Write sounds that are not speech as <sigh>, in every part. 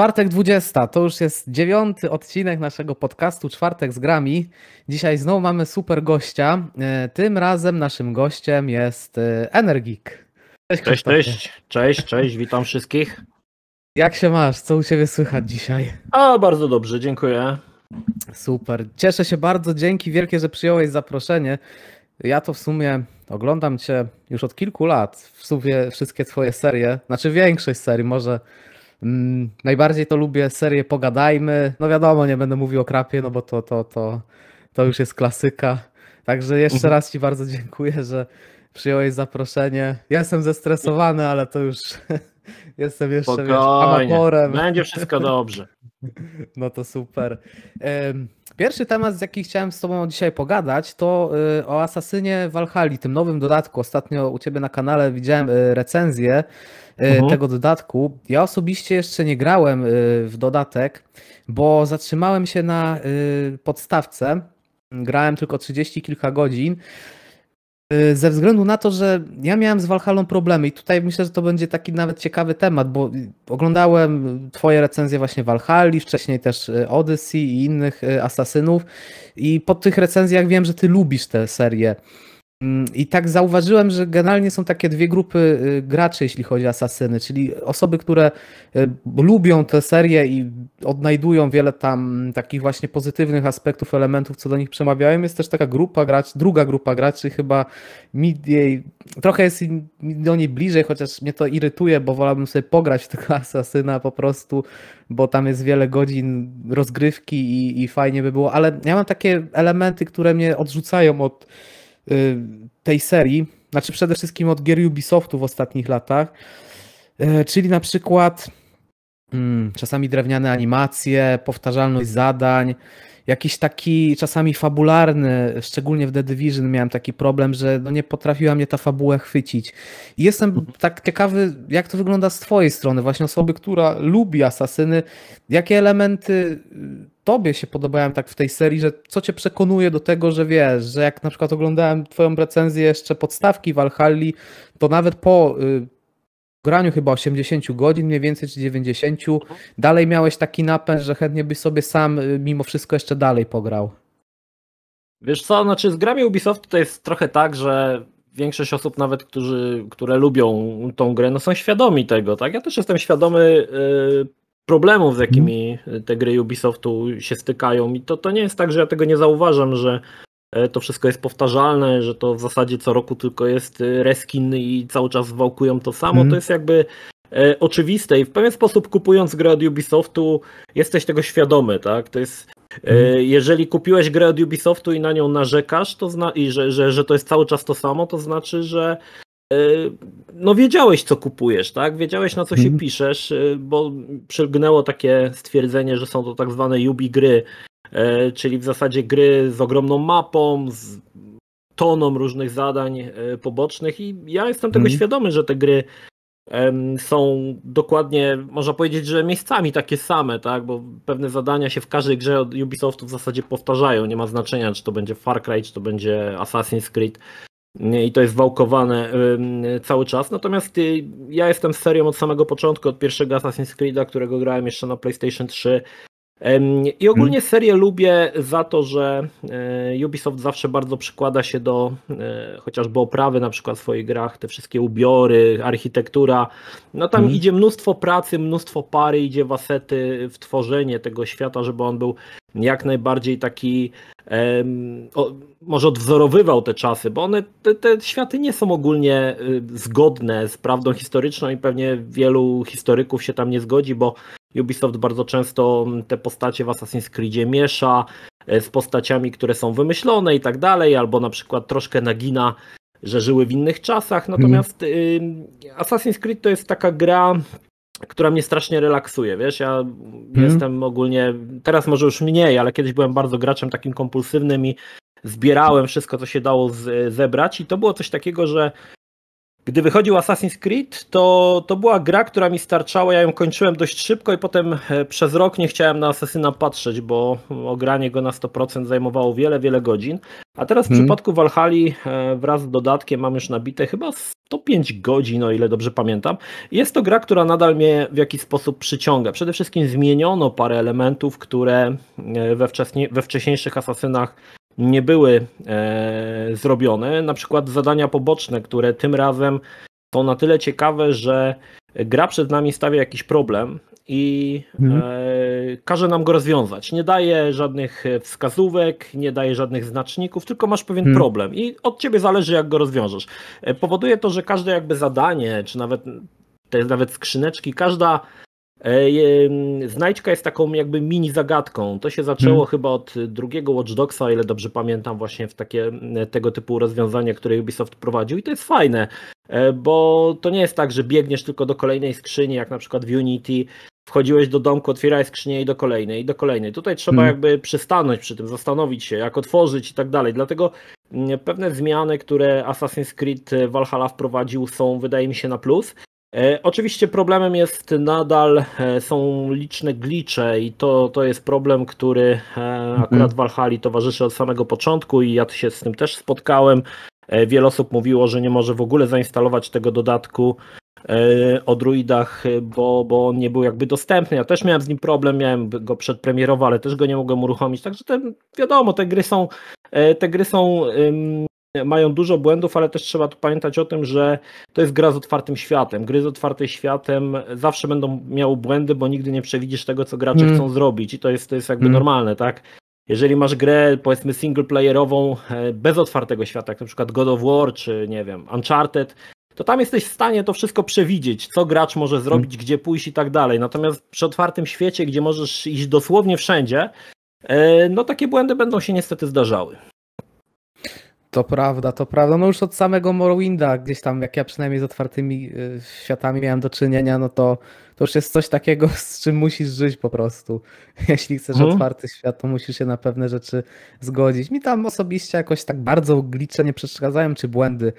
Czwartek 20, to już jest dziewiąty odcinek naszego podcastu Czwartek z grami. Dzisiaj znowu mamy super gościa. E, tym razem naszym gościem jest e, Energik. Cześć, cześć, cześć, cześć, cześć, witam wszystkich. Jak się masz? Co u ciebie słychać dzisiaj? A, bardzo dobrze, dziękuję. Super. Cieszę się bardzo, dzięki wielkie, że przyjąłeś zaproszenie. Ja to w sumie oglądam cię już od kilku lat. W sumie wszystkie twoje serie, znaczy większość serii, może Mm, najbardziej to lubię serię Pogadajmy. No wiadomo, nie będę mówił o krapie, no bo to, to, to, to już jest klasyka. Także jeszcze mhm. raz Ci bardzo dziękuję, że przyjąłeś zaproszenie. Ja jestem zestresowany, ale to już <laughs> jestem jeszcze wiesz, amatorem. Będzie wszystko dobrze. <laughs> No to super. Pierwszy temat, z jaki chciałem z Tobą dzisiaj pogadać, to y, o Asasynie Valhalla, tym nowym dodatku. Ostatnio u Ciebie na kanale widziałem y, recenzję mhm. tego dodatku. Ja osobiście jeszcze nie grałem w dodatek, bo zatrzymałem się na podstawce. Grałem tylko 30 kilka godzin. Ze względu na to, że ja miałem z Valhalla problemy i tutaj myślę, że to będzie taki nawet ciekawy temat, bo oglądałem twoje recenzje właśnie Valhalla, wcześniej też Odyssey i innych asasynów i po tych recenzjach wiem, że ty lubisz tę serię. Mm, I tak zauważyłem, że generalnie są takie dwie grupy y, graczy, jeśli chodzi o asasyny, czyli osoby, które y, lubią tę serię i odnajdują wiele tam takich właśnie pozytywnych aspektów, elementów, co do nich przemawiają. Jest też taka grupa graczy, druga grupa graczy, chyba mi jej, trochę jest do niej bliżej, chociaż mnie to irytuje, bo wolałbym sobie pograć tego <laughs> asasyna po prostu, bo tam jest wiele godzin rozgrywki i, i fajnie by było, ale ja mam takie elementy, które mnie odrzucają od tej serii, znaczy przede wszystkim od gier Ubisoftu w ostatnich latach, y, czyli na przykład hmm, czasami drewniane animacje, powtarzalność zadań, jakiś taki czasami fabularny, szczególnie w The Division miałem taki problem, że no nie potrafiła mnie ta fabuła chwycić. I jestem mhm. tak ciekawy, jak to wygląda z twojej strony, właśnie osoby, która lubi asasyny, jakie elementy tobie się podobają tak w tej serii, że co cię przekonuje do tego, że wiesz, że jak na przykład oglądałem twoją recenzję jeszcze podstawki Valhalli, to nawet po y, graniu chyba 80 godzin mniej więcej, czy 90, dalej miałeś taki napęd, że chętnie byś sobie sam y, mimo wszystko jeszcze dalej pograł. Wiesz co, znaczy z grami Ubisoft to jest trochę tak, że większość osób nawet, którzy, które lubią tą grę, no są świadomi tego, tak? Ja też jestem świadomy y, problemów, z jakimi te gry Ubisoftu się stykają. I to, to nie jest tak, że ja tego nie zauważam, że e, to wszystko jest powtarzalne, że to w zasadzie co roku tylko jest e, reskin i cały czas wałkują to samo. Mm. To jest jakby e, oczywiste i w pewien sposób kupując grę od Ubisoftu jesteś tego świadomy, tak? To jest mm. jeżeli kupiłeś grę od Ubisoftu i na nią narzekasz, to zna i że, że, że to jest cały czas to samo, to znaczy, że E, no wiedziałeś, co kupujesz, tak? Wiedziałeś, na co się mhm. piszesz, e, bo przylgnęło takie stwierdzenie, że są to tak zwane Yubi gry, e, czyli w zasadzie gry z ogromną mapą, z toną różnych zadań pobocznych i ja jestem tego mhm. świadomy, że te gry są dokładnie, można powiedzieć, że miejscami takie same, tak? Bo pewne zadania się w każdej grze od Ubisoftu w zasadzie powtarzają. Nie ma znaczenia, czy to będzie Far Cry, czy to będzie Assassin's Creed i to jest wałkowane cały czas. Natomiast y, ja jestem serią od samego początku, od pierwszego Assassin's Creed'a, którego grałem jeszcze na PlayStation 3. I ogólnie hmm. serię lubię za to, że e, Ubisoft zawsze bardzo przykłada się do e, chociażby oprawy na przykład w swoich grach, te wszystkie ubiory, architektura. No tam hmm. idzie mnóstwo pracy, mnóstwo pary, idzie w asety, w tworzenie tego świata, żeby on był jak najbardziej taki o, może odwzorowywał te czasy, bo one, te, te, światy nie są ogólnie y, zgodne z prawdą historyczną i pewnie wielu historyków się tam nie zgodzi, bo Ubisoft bardzo często te postacie w Assassin's Creedzie miesza e, z postaciami, które są wymyślone i tak dalej, albo na przykład troszkę nagina, że żyły w innych czasach. Natomiast hmm. Assassin's Creed to jest taka gra, która mnie strasznie relaksuje, wiesz, ja hmm. jestem ogólnie, teraz może już mniej, ale kiedyś byłem bardzo graczem takim kompulsywnym i zbierałem wszystko, co się dało z, zebrać i to było coś takiego, że gdy wychodził Assassin's Creed, to, to była gra, która mi starczała. Ja ją kończyłem dość szybko i potem e, przez rok nie chciałem na Assassina patrzeć, bo ogranie go na 100% zajmowało wiele, wiele godzin. A teraz w hmm. przypadku Valhalla e, wraz z dodatkiem mam już nabite chyba 105 godzin, o ile dobrze pamiętam. Jest to gra, która nadal mnie w jakiś sposób przyciąga. Przede wszystkim zmieniono parę elementów, które e, we, wcześniej, we wcześniejszych Asasynach nie były e, zrobione. Na przykład zadania poboczne, które tym razem są na tyle ciekawe, że gra przed nami stawia jakiś problem i mhm. e, każe nam go rozwiązać. Nie daje żadnych wskazówek, nie daje żadnych znaczników, tylko masz pewien mhm. problem i od ciebie zależy, jak go rozwiążesz. E, powoduje to, że każde jakby zadanie, czy nawet te nawet skrzyneczki, każda znajdźka jest taką jakby mini zagadką. To się zaczęło hmm. chyba od drugiego Watch Dogsa, o ile dobrze pamiętam, właśnie w takie tego typu rozwiązania, które Ubisoft prowadził i to jest fajne, e, bo to nie jest tak, że biegniesz tylko do kolejnej skrzyni, jak na przykład w Unity, wchodziłeś do domku, otwierałeś skrzynię i do kolejnej, i do kolejnej. Tutaj trzeba hmm. jakby przystanąć przy tym, zastanowić się, jak otworzyć i tak dalej. Dlatego pewne zmiany, które Assassin's Creed Valhalla wprowadził są, wydaje mi się, na plus. E, oczywiście problemem jest nadal, e, są liczne glicze i to, to jest problem, który e, akurat mhm. Valhalla towarzyszy od samego początku i ja się z tym też spotkałem. Wiele osób mówiło, że nie może w ogóle zainstalować tego dodatku o druidach, bo, bo on nie był jakby dostępny. Ja też miałem z nim problem, miałem go przedpremierowo, ale też go nie mogłem uruchomić. Także te, wiadomo, te gry są, te gry są mają dużo błędów, ale też trzeba tu pamiętać o tym, że to jest gra z otwartym światem. Gry z otwartym światem zawsze będą miały błędy, bo nigdy nie przewidzisz tego, co gracze mm. chcą zrobić i to jest, to jest jakby mm. normalne, tak? Jeżeli masz grę, powiedzmy, singleplayerową e, bez otwartego świata, jak na przykład God of War, czy nie wiem, Uncharted, to tam jesteś w stanie to wszystko przewidzieć, co gracz może zrobić, mm. gdzie pójść i tak dalej. Natomiast przy otwartym świecie, gdzie możesz iść dosłownie wszędzie, e, no takie błędy będą się niestety zdarzały. To prawda, to prawda. No już od samego Morrowinda, gdzieś tam, jak ja przynajmniej z otwartymi y, światami miałem do czynienia, no to, to już jest coś takiego, <laughs> z czym musisz żyć po prostu. <laughs> Jeśli chcesz hmm. otwarty świat, to musisz się na pewne rzeczy zgodzić. Mi tam osobiście jakoś tak bardzo glicze nie przeszkadzają, czy błędy.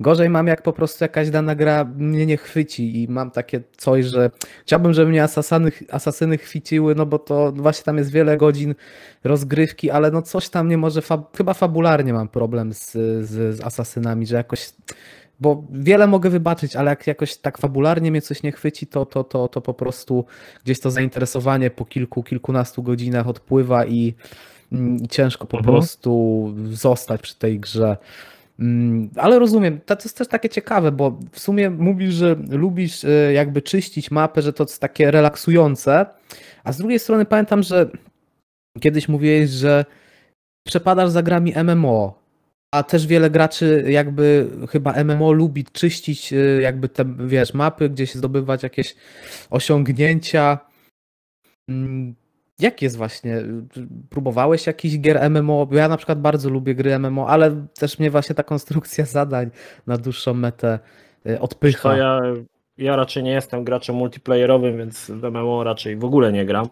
Gorzej mam, jak po prostu jakaś dana gra mnie nie chwyci i mam takie coś, że chciałbym, żeby mnie asasyny, asasyny chwyciły, no bo to właśnie tam jest wiele godzin rozgrywki, ale no coś tam nie może, fab chyba fabularnie mam problem z, z, z asasynami, że jakoś bo wiele mogę wybaczyć, ale jak jakoś tak fabularnie mnie coś nie chwyci, to, to, to, to po prostu gdzieś to zainteresowanie po kilku, kilkunastu godzinach odpływa i, i ciężko po mhm. prostu zostać przy tej grze. Mm, ale rozumiem, to jest też takie ciekawe, bo w sumie mówisz, że lubisz e, jakby czyścić mapę, że to jest takie relaksujące, a z drugiej strony pamiętam, że kiedyś mówiłeś, że przepadasz za grami MMO, a też wiele graczy jakby chyba MMO lubi czyścić e, jakby te, wiesz, mapy, gdzieś zdobywać jakieś osiągnięcia. Mm, jak jest właśnie? Próbowałeś jakiś gier MMO? Ja na przykład bardzo lubię gry MMO, ale też mnie właśnie ta konstrukcja zadań na dłuższą metę e, odpycha. ja, ja raczej nie jestem graczem multiplayerowym, więc w MMO raczej w ogóle nie gram.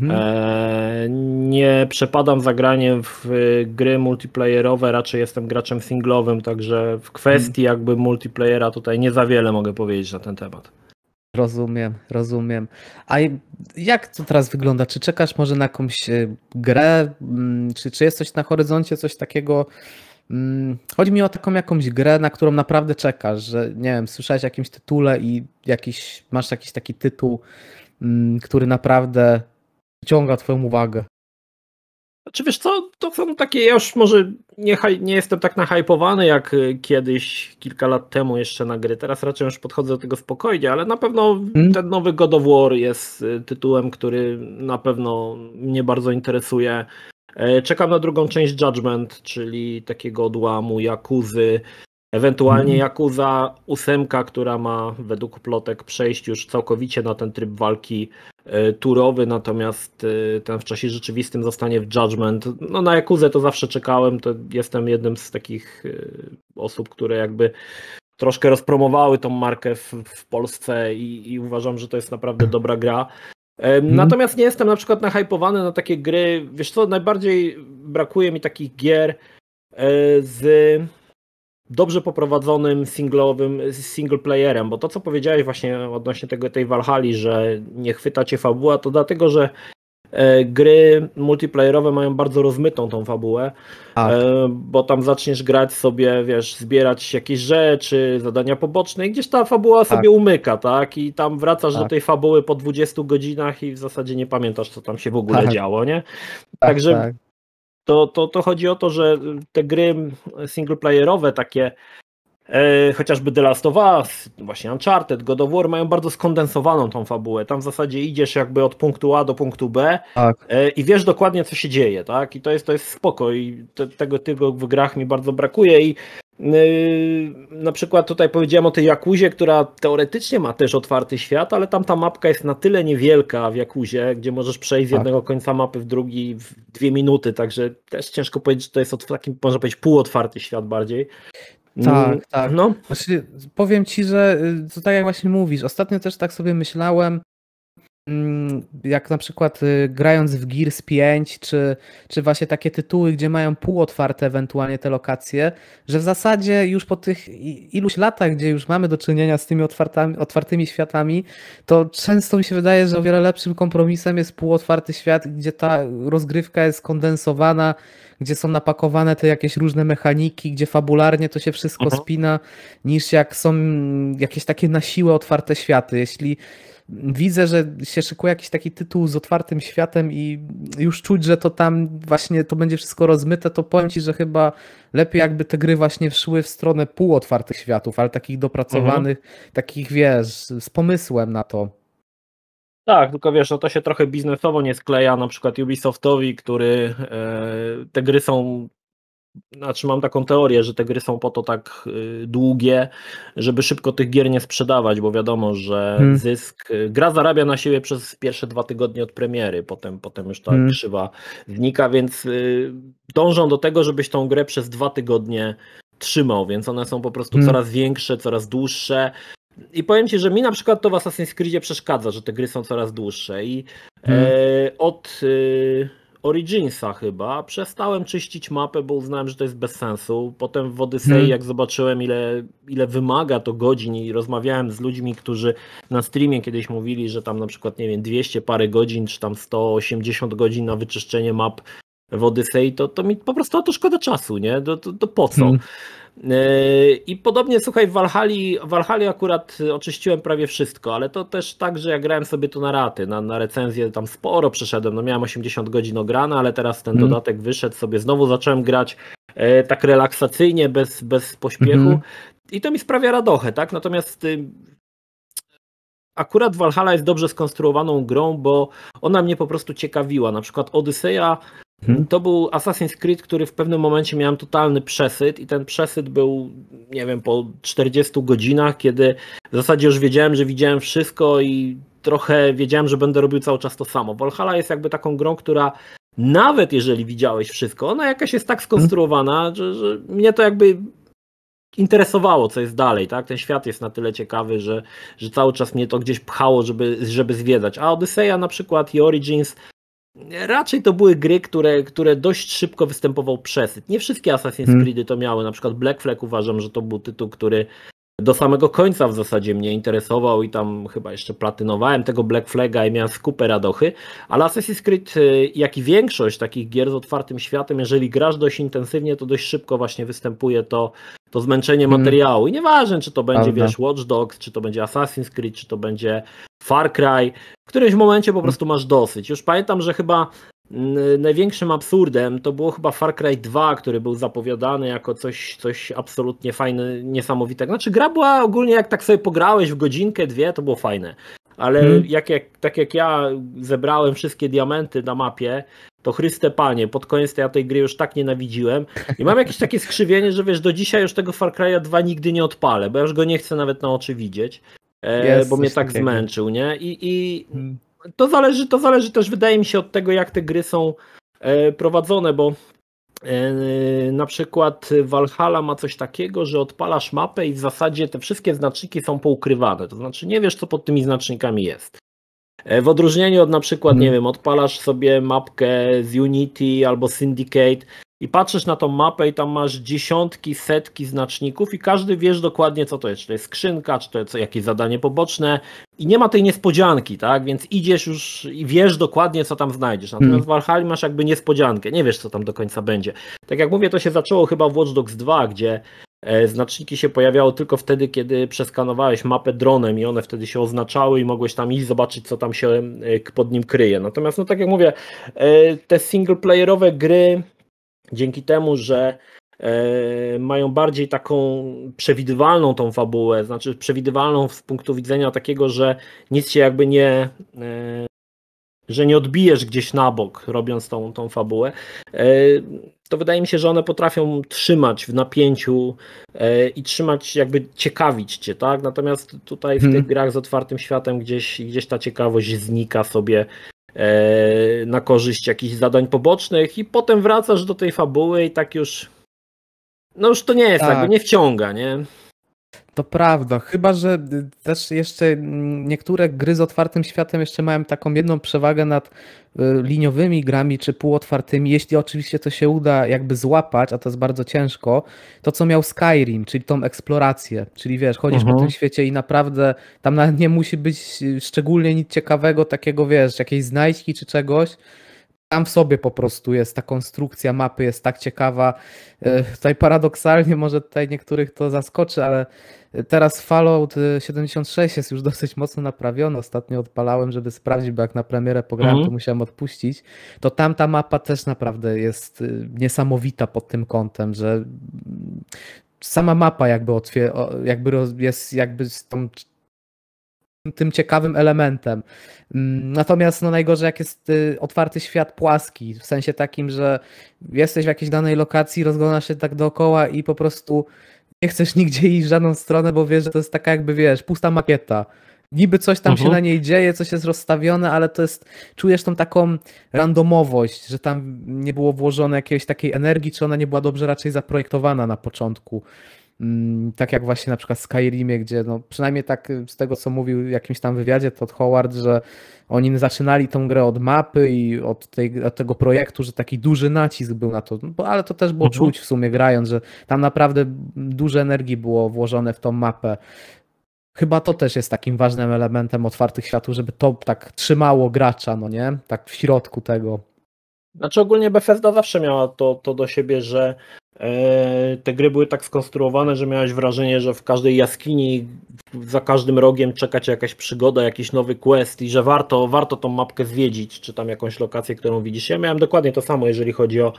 Hmm. E, nie przepadam za graniem w gry multiplayerowe, raczej jestem graczem singlowym, także w kwestii hmm. jakby multiplayera tutaj nie za wiele mogę powiedzieć na ten temat. Rozumiem, rozumiem. A jak to teraz wygląda? Czy czekasz może na jakąś e, grę? Mm, czy, czy jest coś na horyzoncie, coś takiego? Mm, chodzi mi o taką jakąś grę, na którą naprawdę czekasz, że nie wiem, słyszałeś o jakimś tytule i jakiś, masz jakiś taki tytuł, mm, który naprawdę przyciąga twoją uwagę. Czy wiesz co, to są takie, ja już może nie, nie jestem tak nahypowany jak y, kiedyś, kilka lat temu jeszcze na gry. Teraz raczej już podchodzę do tego spokojnie, ale na pewno hmm. ten nowy God of War jest y, tytułem, który na pewno mnie bardzo interesuje. E, czekam na drugą część Judgment, czyli takiego odłamu Jakuzy. Ewentualnie mhm. Yakuza 8, która ma według plotek przejść już całkowicie na ten tryb walki e, turowy, natomiast e, ten w czasie rzeczywistym zostanie w Judgment. No na Yakuzę to zawsze czekałem, to jestem jednym z takich e, osób, które jakby troszkę rozpromowały tą markę w, w Polsce i, i, uważam, że to jest naprawdę dobra gra. Mhm. Natomiast nie jestem na przykład nahypowany na takie gry, wiesz co, najbardziej brakuje mi takich gier z dobrze poprowadzonym singlowym single playerem, bo to co powiedziałeś właśnie odnośnie tego tej Valhalla, że nie chwyta cię fabuła, to dlatego, że e, gry multiplayerowe mają bardzo rozmytą tą fabułę, Tak. e, bo tam zaczniesz grać sobie, wiesz, zbierać jakieś rzeczy, zadania poboczne i gdzieś ta fabuła Tak. sobie umyka, tak? I tam wracasz do Tak. tej fabuły po 20 godzinach i w zasadzie nie pamiętasz, co tam się w ogóle Tak. działo, nie? Tak, Także tak. To, to, to chodzi o to, że te gry singleplayerowe, takie e, chociażby The Last of Us, właśnie Uncharted, God of War, mają bardzo skondensowaną tą fabułę. Tam w zasadzie idziesz jakby od punktu A do punktu B tak. e, i wiesz dokładnie, co się dzieje, tak? I to jest, to jest spoko i te, tego, tego w grach mi bardzo brakuje i na przykład tutaj powiedziałem o tej Jakuzie, która teoretycznie ma też otwarty świat, ale tam ta mapka jest na tyle niewielka w Jakuzie, gdzie możesz przejść z Tak. jednego końca mapy w drugi w dwie minuty, także też ciężko powiedzieć, że to jest taki, można powiedzieć, półotwarty świat bardziej. Tak, Mm, tak. No, Znaczy, powiem ci, że y, to tak jak właśnie mówisz, ostatnio też tak sobie myślałem, jak na przykład y, grając w Gears 5, czy, czy właśnie takie tytuły, gdzie mają półotwarte ewentualnie te lokacje, że w zasadzie już po tych iluś latach, gdzie już mamy do czynienia z tymi otwartami, otwartymi światami, to często mi się wydaje, że o wiele lepszym kompromisem jest półotwarty świat, gdzie ta rozgrywka jest kondensowana, gdzie są napakowane te jakieś różne mechaniki, gdzie fabularnie to się wszystko Mhm. spina, niż jak są jakieś takie na siłę otwarte światy. Jeśli widzę, że się szykuje jakiś taki tytuł z otwartym światem i już czuć, że to tam właśnie to będzie wszystko rozmyte, to powiem ci, że chyba lepiej jakby te gry właśnie szły w stronę półotwartych światów, ale takich dopracowanych, takich wiesz, z pomysłem na to. tak, tylko wiesz, no to się trochę biznesowo nie skleja, na przykład Ubisoftowi, który e, te gry są Znaczy mam taką teorię, że te gry są po to tak y, długie, żeby szybko tych gier nie sprzedawać, bo wiadomo, że Hmm. zysk. y, Gra zarabia na siebie przez pierwsze dwa tygodnie od premiery, potem, potem już ta Hmm. krzywa znika, więc y, dążą do tego, żebyś tą grę przez dwa tygodnie trzymał, więc one są po prostu Hmm. coraz większe, coraz dłuższe. I powiem ci, że mi na przykład to w Assassin's Creedzie przeszkadza, że te gry są coraz dłuższe. I Hmm. e, od y, Originsa chyba przestałem czyścić mapę, bo uznałem, że to jest bez sensu. Potem w Odyssey, Hmm. jak zobaczyłem, ile, ile wymaga to godzin, i rozmawiałem z ludźmi, którzy na streamie kiedyś mówili, że tam na przykład, nie wiem, 200 parę godzin, czy tam 180 godzin na wyczyszczenie map w Odyssey, to, to mi po prostu o to szkoda czasu, nie? To, to, to po co? Hmm. Yy, I podobnie, słuchaj, w Valhalla, w akurat oczyściłem prawie wszystko, ale to też tak, że ja grałem sobie tu na raty, na, na recenzję tam sporo przeszedłem, no miałem 80 godzin ograne, ale teraz ten Mhm. dodatek wyszedł sobie, znowu zacząłem grać e, tak relaksacyjnie, bez, bez pośpiechu Mhm. i to mi sprawia radochę, tak? Natomiast y, akurat Valhalla jest dobrze skonstruowaną grą, bo ona mnie po prostu ciekawiła, na przykład Odyseja Mhm. to był Assassin's Creed, który w pewnym momencie miałem totalny przesyt i ten przesyt był, nie wiem, po 40 godzinach, kiedy w zasadzie już wiedziałem, że widziałem wszystko i trochę wiedziałem, że będę robił cały czas to samo. Valhalla jest jakby taką grą, która nawet jeżeli widziałeś wszystko, ona jakaś jest tak skonstruowana, że, że mnie to jakby interesowało, co jest dalej, tak? Ten świat jest na tyle ciekawy, że, że cały czas mnie to gdzieś pchało, żeby, żeby zwiedzać. A Odyseja na przykład i Origins Raczej to były gry, które, które dość szybko występował przesyt. Nie wszystkie Assassin's Hmm. Creedy to miały. Na przykład Black Flag uważam, że to był tytuł, który do samego końca w zasadzie mnie interesował i tam chyba jeszcze platynowałem tego Black Flaga i miałem skupę radochy, ale Assassin's Creed, y, jak i większość takich gier z otwartym światem, jeżeli grasz dość intensywnie, to dość szybko właśnie występuje to, to zmęczenie Mhm. materiału. I nieważne, czy to będzie, Prawda. wiesz, Watch Dogs, czy to będzie Assassin's Creed, czy to będzie Far Cry, w którymś momencie po prostu masz dosyć. Już pamiętam, że chyba największym absurdem to było chyba Far Cry 2, który był zapowiadany jako coś, coś absolutnie fajne, niesamowitego. Znaczy gra była ogólnie, jak tak sobie pograłeś w godzinkę, dwie, to było fajne. Ale Hmm. jak, jak, tak jak ja zebrałem wszystkie diamenty na mapie, to Chryste Panie, pod koniec ja tej gry już tak nienawidziłem. I mam jakieś takie skrzywienie, że wiesz, do dzisiaj już tego Far Cry'a 2 nigdy nie odpalę, bo ja już go nie chcę nawet na oczy widzieć, e, Jest bo mnie tak takiego. zmęczył, nie? I, i Mm. to zależy, to zależy też, wydaje mi się, od tego, jak te gry są e, prowadzone, bo na przykład Valhalla ma coś takiego, że odpalasz mapę i w zasadzie te wszystkie znaczniki są poukrywane. To znaczy nie wiesz, co pod tymi znacznikami jest. E, W odróżnieniu od na przykład, Mhm. nie wiem, odpalasz sobie mapkę z Unity albo Syndicate i patrzysz na tą mapę i tam masz dziesiątki, setki znaczników i każdy wiesz dokładnie co to jest, czy to jest skrzynka, czy to jest jakieś zadanie poboczne i nie ma tej niespodzianki, tak, więc idziesz już i wiesz dokładnie co tam znajdziesz, natomiast hmm. w Valhalla masz jakby niespodziankę, nie wiesz co tam do końca będzie. Tak jak mówię, to się zaczęło chyba w Watch Dogs 2, gdzie e, Znaczniki się pojawiały tylko wtedy, kiedy przeskanowałeś mapę dronem i one wtedy się oznaczały i mogłeś tam iść zobaczyć, co tam się e, pod nim kryje. Natomiast, no tak jak mówię, e, te singleplayerowe gry dzięki temu, że e, mają bardziej taką przewidywalną tą fabułę, znaczy przewidywalną z punktu widzenia takiego, że nic się jakby nie e, że nie odbijesz gdzieś na bok, robiąc tą, tą fabułę, e, to wydaje mi się, że one potrafią trzymać w napięciu i trzymać, jakby ciekawić cię, tak? Natomiast tutaj w hmm. tych grach z otwartym światem gdzieś, gdzieś ta ciekawość znika sobie na korzyść jakichś zadań pobocznych i potem wracasz do tej fabuły i tak już no już to nie jest tak. jakby, nie wciąga, nie? To prawda, chyba że y, też jeszcze mm, niektóre gry z otwartym światem jeszcze mają taką jedną przewagę nad y, liniowymi grami czy półotwartymi, jeśli oczywiście to się uda jakby złapać, a to jest bardzo ciężko, to co miał Skyrim, czyli tą eksplorację, czyli wiesz, chodzisz uh -huh. po mhm. tym świecie i naprawdę tam nie musi być y, szczególnie nic ciekawego, takiego wiesz, jakiejś znajdźki czy czegoś, tam w sobie po prostu jest ta konstrukcja mapy, jest tak ciekawa. E, tutaj paradoksalnie może tutaj niektórych to zaskoczy, ale teraz Fallout 76 jest już dosyć mocno naprawiony. Ostatnio odpalałem, żeby sprawdzić, bo jak na premierę pograłem, mhm. to musiałem odpuścić. To tam ta mapa też naprawdę jest y, niesamowita pod tym kątem, że sama mapa jakby, jakby jest jakby z tą tym ciekawym elementem. Mm, natomiast no najgorzej jak jest y, otwarty świat płaski, w sensie takim, że jesteś w jakiejś danej lokacji, rozglądasz się tak dookoła i po prostu nie chcesz <laughs> nigdzie iść w żadną stronę, bo wiesz, że to jest taka jakby, wiesz, pusta makieta. Niby coś tam się mhm. na niej dzieje, coś jest rozstawione, ale to jest, czujesz tą taką randomowość, że tam nie było włożone jakiejś takiej energii, czy ona nie była dobrze raczej zaprojektowana na początku. Mm, tak jak właśnie na przykład Skyrimie, gdzie no, przynajmniej tak z tego, co mówił w jakimś tam wywiadzie Todd Howard, że oni zaczynali tą grę od mapy i od, tej, od tego projektu, że taki duży nacisk był na to, no, ale to też było mhm. czuć w sumie grając, że tam naprawdę dużo energii było włożone w tą mapę. Chyba to też jest takim ważnym elementem otwartych światów, żeby to tak trzymało gracza, no nie? Tak w środku tego. Znaczy ogólnie Bethesda zawsze miała to, to do siebie, że te gry były tak skonstruowane, że miałeś wrażenie, że w każdej jaskini, za każdym rogiem czeka cię jakaś przygoda, jakiś nowy quest i że warto, warto tą mapkę zwiedzić, czy tam jakąś lokację, którą widzisz. Ja miałem dokładnie to samo, jeżeli chodzi o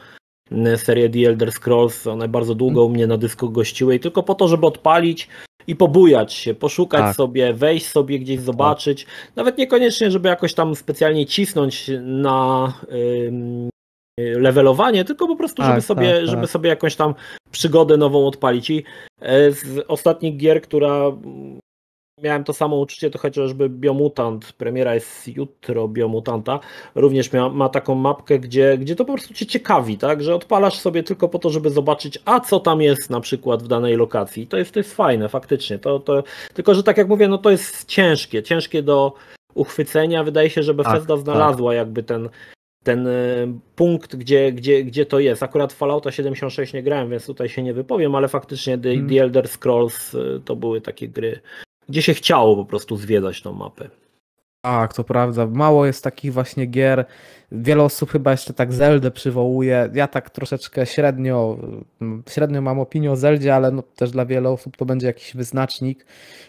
serię The Elder Scrolls. One bardzo długo u mnie na dysku gościły i tylko po to, żeby odpalić i pobujać się, poszukać tak. sobie, wejść sobie gdzieś, zobaczyć. Nawet niekoniecznie, żeby jakoś tam specjalnie cisnąć na levelowanie, tylko po prostu, żeby, tak, sobie, tak, żeby tak. sobie jakąś tam przygodę nową odpalić. I e, z ostatnich gier, która miałem to samo uczucie, to chociażby Biomutant, premiera jest jutro Biomutanta, również ma, ma taką mapkę, gdzie, gdzie to po prostu cię ciekawi, tak, że odpalasz sobie tylko po to, żeby zobaczyć, a co tam jest na przykład w danej lokacji. To jest, to jest fajne, faktycznie. To, to, tylko, że tak jak mówię, no to jest ciężkie, ciężkie do uchwycenia. Wydaje się, że Bethesda tak, znalazła tak. jakby ten, ten e, punkt, gdzie, gdzie, gdzie to jest. Akurat Fallouta 76 nie grałem, więc tutaj się nie wypowiem, ale faktycznie The, hmm. The Elder Scrolls e, to były takie gry, gdzie się chciało po prostu zwiedzać tą mapę. Tak, to prawda. Mało jest takich właśnie gier. Wiele osób chyba jeszcze tak Zeldę przywołuje. Ja tak troszeczkę średnio, średnio mam opinię o Zeldzie, ale no też dla wielu osób to będzie jakiś wyznacznik.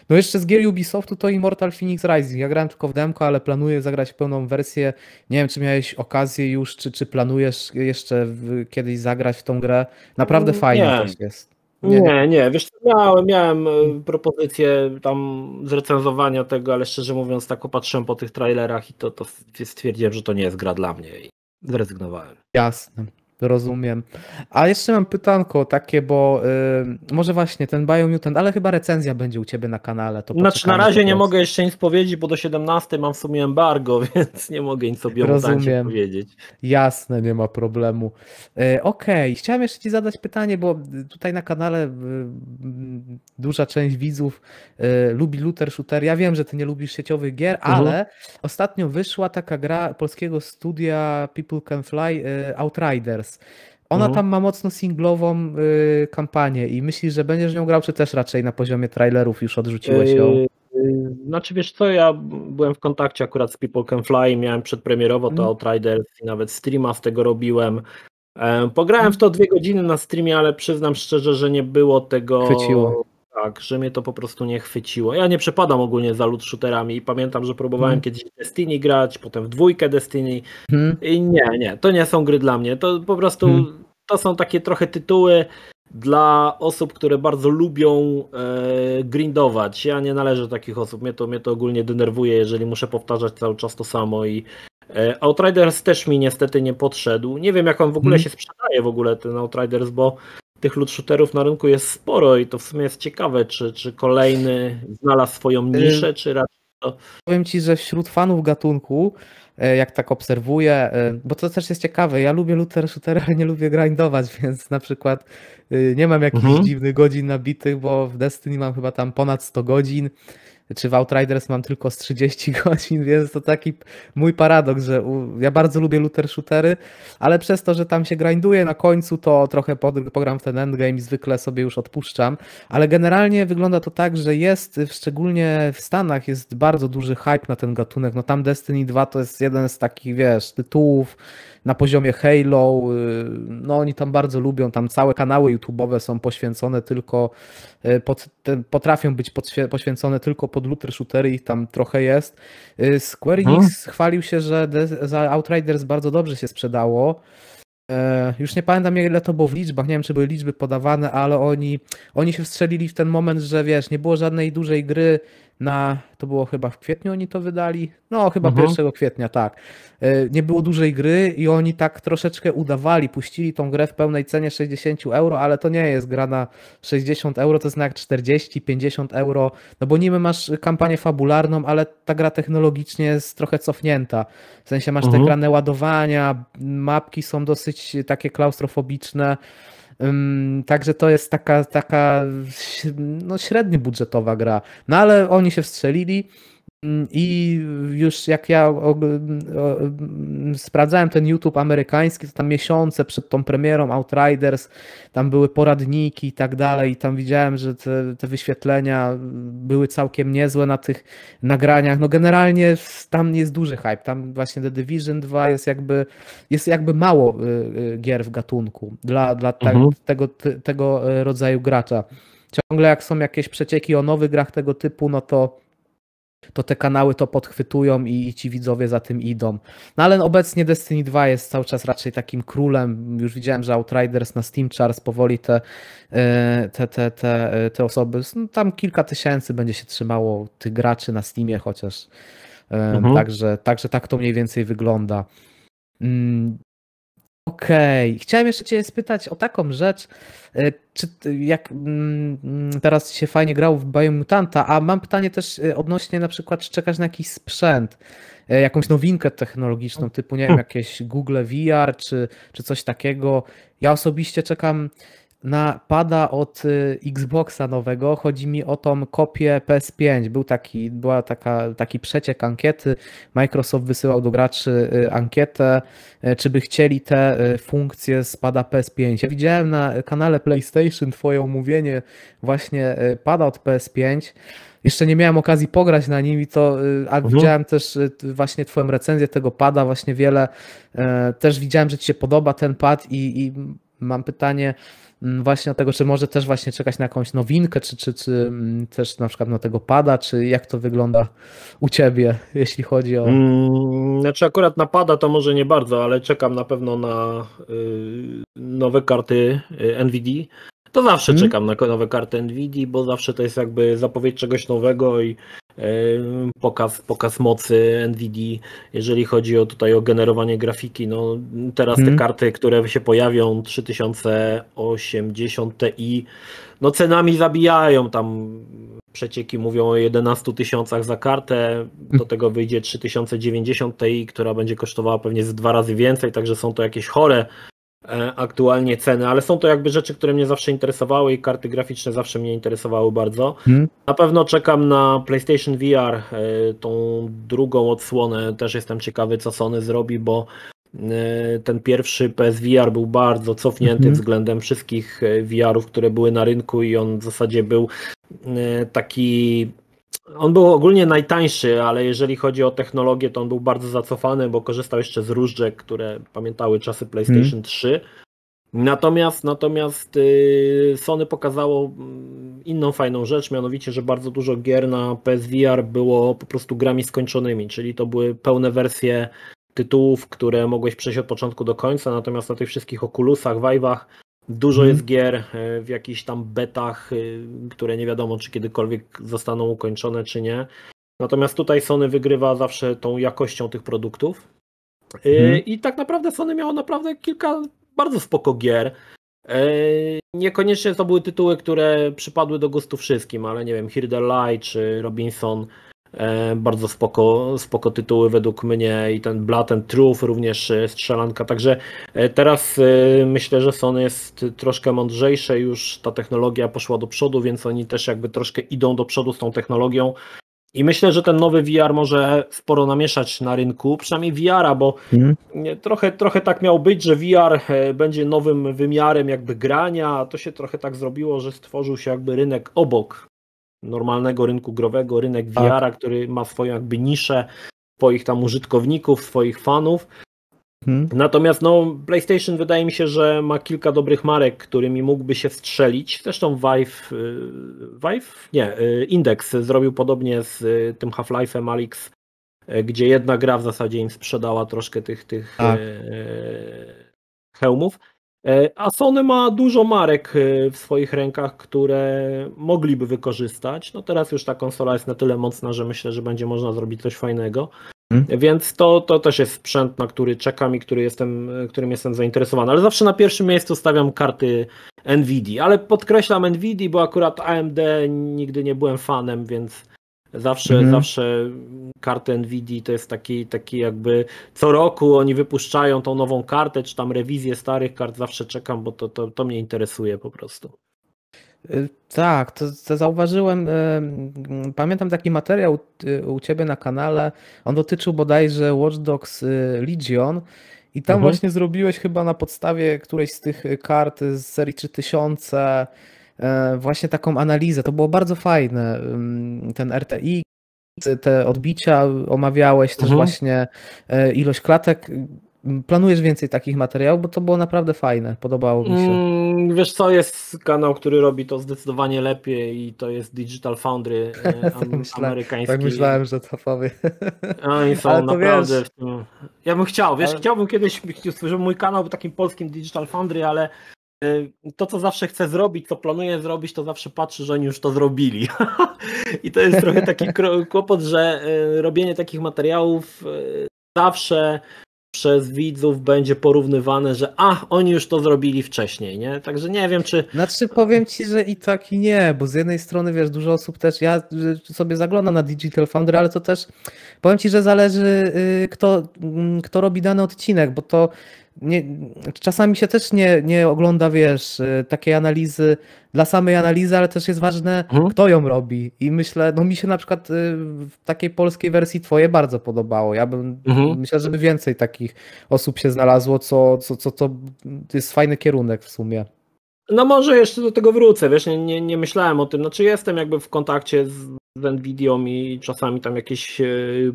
No jeszcze z gier Ubisoftu to Immortal Phoenix Rising. Ja grałem tylko w demko, ale planuję zagrać pełną wersję. Nie wiem, czy miałeś okazję już, czy, czy planujesz jeszcze kiedyś zagrać w tą grę. Naprawdę fajnie też jest. Nie, nie, nie. wiesz, miałem, miałem e, propozycję tam zrecenzowania tego, ale szczerze mówiąc, tak popatrzyłem po tych trailerach i to, to stwierdziłem, że to nie jest gra dla mnie i zrezygnowałem. Jasne. Rozumiem. A jeszcze mam pytanko takie, bo yy, może właśnie ten Biomutant, ale chyba recenzja będzie u Ciebie na kanale. To znaczy na razie nie mogę jeszcze nic powiedzieć, bo do 17 mam w sumie embargo, <laughs> więc nie mogę nic o Biomutancie powiedzieć. Jasne, nie ma problemu. Yy, Okej, okay. chciałem jeszcze Ci zadać pytanie, bo tutaj na kanale yy, duża część widzów y, lubi looter shooter. Ja wiem, że Ty nie lubisz sieciowych gier, mhm. ale ostatnio wyszła taka gra polskiego studia People Can Fly, y, Ona Mhm. tam ma mocno singlową y, kampanię i myślisz, że będziesz nią grał, czy też raczej na poziomie trailerów już odrzuciłeś ją? Yy, yy, Znaczy wiesz co, ja byłem w kontakcie akurat z People Can Fly, miałem przedpremierowo to Mhm. Outriders i nawet streama z tego robiłem. E, Pograłem w to dwie godziny na streamie, ale przyznam szczerze, że nie było tego... Chwyciło. Tak, że mnie to po prostu nie chwyciło. Ja nie przepadam ogólnie za loot shooterami i pamiętam, że próbowałem Mhm. kiedyś w Destiny grać, potem w dwójkę Destiny Mhm. i nie, nie, to nie są gry dla mnie. To po prostu Hmm. to są takie trochę tytuły dla osób, które bardzo lubią e, grindować. Ja nie należę do takich osób. Mnie to, mnie to ogólnie denerwuje, jeżeli muszę powtarzać cały czas to samo i e, Outriders też mi niestety nie podszedł. Nie wiem jak on w ogóle Hmm. się sprzedaje w ogóle ten Outriders, bo tych loot shooterów na rynku jest sporo i to w sumie jest ciekawe, czy, czy kolejny znalazł swoją niszę, czy raczej Powiem ci, że wśród fanów gatunku, e, jak tak obserwuję, e, bo to też jest ciekawe, ja lubię looter shootery, ale nie lubię grindować, <laughs> więc na przykład y, nie mam jakichś Mhm. dziwnych godzin nabitych, bo w Destiny mam chyba tam ponad 100 godzin, czy w Outriders mam tylko z 30 <laughs> godzin, więc to taki mój paradoks, że ja bardzo lubię looter shootery, ale przez to, że tam się grinduje na końcu, to trochę pogram w ten endgame i zwykle sobie już odpuszczam. Ale generalnie wygląda to tak, że jest, szczególnie w Stanach, jest bardzo duży hype na ten gatunek. No tam Destiny 2 to jest jeden z takich, wiesz, tytułów na poziomie Halo. y, No oni tam bardzo lubią, tam całe kanały YouTube'owe są poświęcone tylko, y, pod, potrafią być poświęcone tylko pod looter shootery, ich tam trochę jest. Y, Square Mhm. Enix chwalił się, że za Outriders bardzo dobrze się sprzedało. E, Już nie pamiętam ile to było w liczbach, nie wiem czy były liczby podawane, ale oni, oni się wstrzelili w ten moment, że wiesz, nie było żadnej dużej gry na, to było chyba w kwietniu oni to wydali, no chyba Mhm. 1 kwietnia, tak. E, Nie było dużej gry i oni tak troszeczkę udawali, puścili tą grę w pełnej cenie 60 euro, ale to nie jest gra na 60 euro, to jest na jak 40-50 euro, no bo niby masz kampanię fabularną, ale ta gra technologicznie jest trochę cofnięta. W sensie masz te Mhm. ekrany ładowania, mapki są dosyć takie klaustrofobiczne. Także to jest taka, taka no, średnio budżetowa gra. No ale oni się wstrzelili i już jak ja sprawdzałem ten YouTube amerykański, to tam miesiące przed tą premierą Outriders, tam były poradniki i tak dalej i tam widziałem, że te, te wyświetlenia były całkiem niezłe na tych nagraniach. No generalnie tam jest duży hype. Tam właśnie The Division 2 jest jakby, jest jakby mało y, y, gier w gatunku dla, dla te, Mhm. tego, ty- tego y, rodzaju gracza. Ciągle jak są jakieś przecieki o nowych grach tego typu, no to to te kanały to podchwytują i, i ci widzowie za tym idą. No ale obecnie Destiny 2 jest cały czas raczej takim królem. Już widziałem, że Outriders na Steam Charts powoli te, e, te, te, te, e, te osoby, no, tam kilka tysięcy będzie się trzymało tych graczy na Steamie chociaż. E, Mhm. Także, także tak to mniej więcej wygląda. Okej, chciałem jeszcze Cię spytać o taką rzecz, e, czy jak mm, teraz się fajnie grał w Biomutanta, a mam pytanie też e, odnośnie na przykład, czy czekasz na jakiś sprzęt, e, jakąś nowinkę technologiczną, typu nie wiem, jakieś Google VR czy, czy coś takiego. Ja osobiście czekam na pada od y, Xboxa nowego. Chodzi mi o tą kopię PS5. Był taki, była taka, taki przeciek ankiety. Microsoft wysyłał do graczy y, ankietę, y, czy by chcieli te funkcje z pada PS5. Ja widziałem na kanale PlayStation twoje omówienie właśnie pada od PS5. Jeszcze nie miałem okazji pograć na nim i to, a Mhm. widziałem też właśnie twoją recenzję tego pada, właśnie wiele, e, też widziałem, że ci się podoba ten pad i, i mam pytanie właśnie o tego, czy może też właśnie czekać na jakąś nowinkę, czy, czy, czy mm, też na przykład na tego pada, czy jak to wygląda u ciebie, jeśli chodzi o... Mm, Znaczy akurat napada to może nie bardzo, ale czekam na pewno na y, nowe karty y, NVIDIA. To zawsze Mhm. czekam na nowe karty NVIDIA, bo zawsze to jest jakby zapowiedź czegoś nowego i pokaz, pokaz mocy NVIDIA, jeżeli chodzi o tutaj o generowanie grafiki. No, teraz Mhm. te karty, które się pojawią 3080 Ti, no cenami zabijają tam przecieki mówią o 11 tysiącach za kartę, do tego wyjdzie 3090 Ti, która będzie kosztowała pewnie z dwa razy więcej, także są to jakieś chore aktualnie ceny, ale są to jakby rzeczy, które mnie zawsze interesowały i karty graficzne zawsze mnie interesowały bardzo. Hmm? Na pewno czekam na PlayStation VR, e, tą drugą odsłonę, też jestem ciekawy co Sony zrobi, bo E, ten pierwszy PSVR był bardzo cofnięty mhm. względem wszystkich e, VR-ów, które były na rynku i on w zasadzie był e, taki on był ogólnie najtańszy, ale jeżeli chodzi o technologię, to on był bardzo zacofany, bo korzystał jeszcze z różdżek, które pamiętały czasy PlayStation hmm. 3. Natomiast, natomiast y, Sony pokazało mm, inną fajną rzecz, mianowicie, że bardzo dużo gier na PSVR było po prostu grami skończonymi, czyli to były pełne wersje tytułów, które mogłeś przejść od początku do końca, natomiast na tych wszystkich Oculusach, Vive'ach dużo mm. jest gier e, w jakichś tam betach, e, które nie wiadomo, czy kiedykolwiek zostaną ukończone, czy nie. Natomiast tutaj Sony wygrywa zawsze tą jakością tych produktów. Mm. I tak naprawdę Sony miało naprawdę kilka bardzo spoko gier. Niekoniecznie to były tytuły, które przypadły do gustu wszystkim, ale nie wiem, Here the Light czy Robinson E, bardzo spoko, spoko tytuły według mnie i ten Blood and Truth również e, strzelanka. Także e, teraz myślę, że Sony jest troszkę mądrzejsze, już ta technologia poszła do przodu, więc oni też jakby troszkę idą do przodu z tą technologią. I myślę, że ten nowy VR może sporo namieszać na rynku, przynajmniej VR-a, bo mhm. trochę, trochę tak miał być, że VR będzie nowym wymiarem jakby grania, a to się trochę tak zrobiło, że stworzył się jakby rynek obok normalnego rynku growego, rynek tak. który ma swoją jakby niszę, swoich tam użytkowników, swoich fanów. Hmm. Natomiast no, PlayStation wydaje mi się, że ma kilka dobrych marek, którymi mógłby się strzelić. Zresztą Vive, y, Vive? Nie, y, Index zrobił podobnie z y, tym Half-Life'em Alyx, gdzie jedna gra w zasadzie im sprzedała troszkę tych, tych tak. hełmów. E, a Sony ma dużo marek e, w swoich rękach, które mogliby wykorzystać. No teraz już ta konsola jest na tyle mocna, że myślę, że będzie można zrobić coś fajnego. Hmm. Więc to, to też jest sprzęt, na który czekam i który jestem, którym jestem zainteresowany. Ale zawsze na pierwszym miejscu stawiam karty Nvidia. Ale podkreślam Nvidia, bo akurat AMD nigdy nie byłem fanem, więc Zawsze, mhm. zawsze karty Nvidia to jest taki, taki jakby co roku oni wypuszczają tą nową kartę, czy tam rewizję starych kart, zawsze czekam, bo to, to, to mnie interesuje po prostu. Y, tak, to, to zauważyłem. Y, pamiętam taki materiał y, u ciebie na kanale. On dotyczył bodajże Watch Dogs Legion. I tam mhm. właśnie zrobiłeś chyba na podstawie którejś z tych kart z serii 3000 E, właśnie taką analizę. To było bardzo fajne. Ten RTI, te odbicia omawiałeś, też mhm. właśnie e, ilość klatek. Planujesz więcej takich materiałów, bo to było naprawdę fajne, podobało mi się. Mm, wiesz co, jest kanał, który robi to zdecydowanie lepiej i to jest Digital Foundry e, <laughs> tak am, myślałem, amerykański. Tak myślałem, że to powie. Oni są <laughs> naprawdę wiesz. Ja bym chciał, wiesz, ale... chciałbym kiedyś, żeby mój kanał był takim polskim Digital Foundry, ale to, co zawsze chcę zrobić, co planuję zrobić, to zawsze patrzę, że oni już to zrobili. <laughs> I to jest trochę taki <laughs> kłopot, że y, robienie takich materiałów y, zawsze przez widzów będzie porównywane, że a, oni już to zrobili wcześniej, nie? Także nie wiem, czy... Znaczy powiem Ci, że i tak i nie, bo z jednej strony, wiesz, dużo osób też, ja sobie zaglądam na Digital Foundry, ale to też, powiem Ci, że zależy kto, mm, kto robi dany odcinek, bo to nie, czasami się też nie, nie ogląda, wiesz, y, takiej analizy dla samej analizy, ale też jest ważne, mhm. kto ją robi. I myślę, no mi się na przykład y, w takiej polskiej wersji twoje bardzo podobało. Ja bym mhm. myślę, żeby więcej takich osób się znalazło, co, co, co, co jest fajny kierunek w sumie. No może jeszcze do tego wrócę, wiesz, nie, nie, nie myślałem o tym. Znaczy jestem jakby w kontakcie z z Nvidią i czasami tam jakieś e,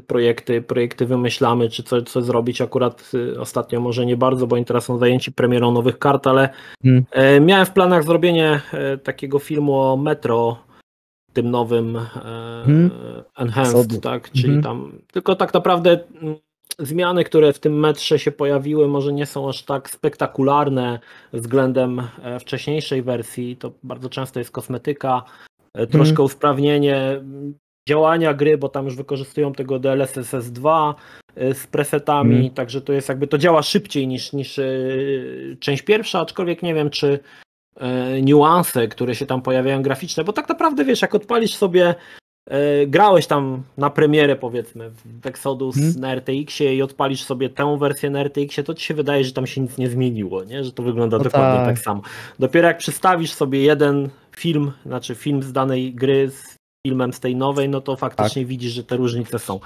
projekty, projekty wymyślamy, czy co, co zrobić. Akurat e, ostatnio może nie bardzo, bo oni teraz są zajęci premierą nowych kart, ale hmm. E, miałem w planach zrobienie takiego filmu o Metro, tym nowym hmm. Enhanced, tak, czyli hmm. tam, tylko tak naprawdę mm, zmiany, które w tym metrze się pojawiły, może nie są aż tak spektakularne względem wcześniejszej wersji. To bardzo często jest kosmetyka, troszkę hmm. usprawnienie działania gry, bo tam już wykorzystują tego DLSS 2 e, z presetami, hmm. także to jest jakby to działa szybciej niż, niż e, część pierwsza, aczkolwiek nie wiem, czy niuanse, które się tam pojawiają graficzne, bo tak naprawdę wiesz, jak odpalisz sobie grałeś tam na premierę powiedzmy w Exodus hmm. na RTX-ie i odpalisz sobie tę wersję na RTX-ie, to ci się wydaje, że tam się nic nie zmieniło, nie? że to wygląda no dokładnie tak. tak samo. Dopiero jak przystawisz sobie jeden film, znaczy film z danej gry z filmem z tej nowej, no to faktycznie tak. widzisz, że te różnice są.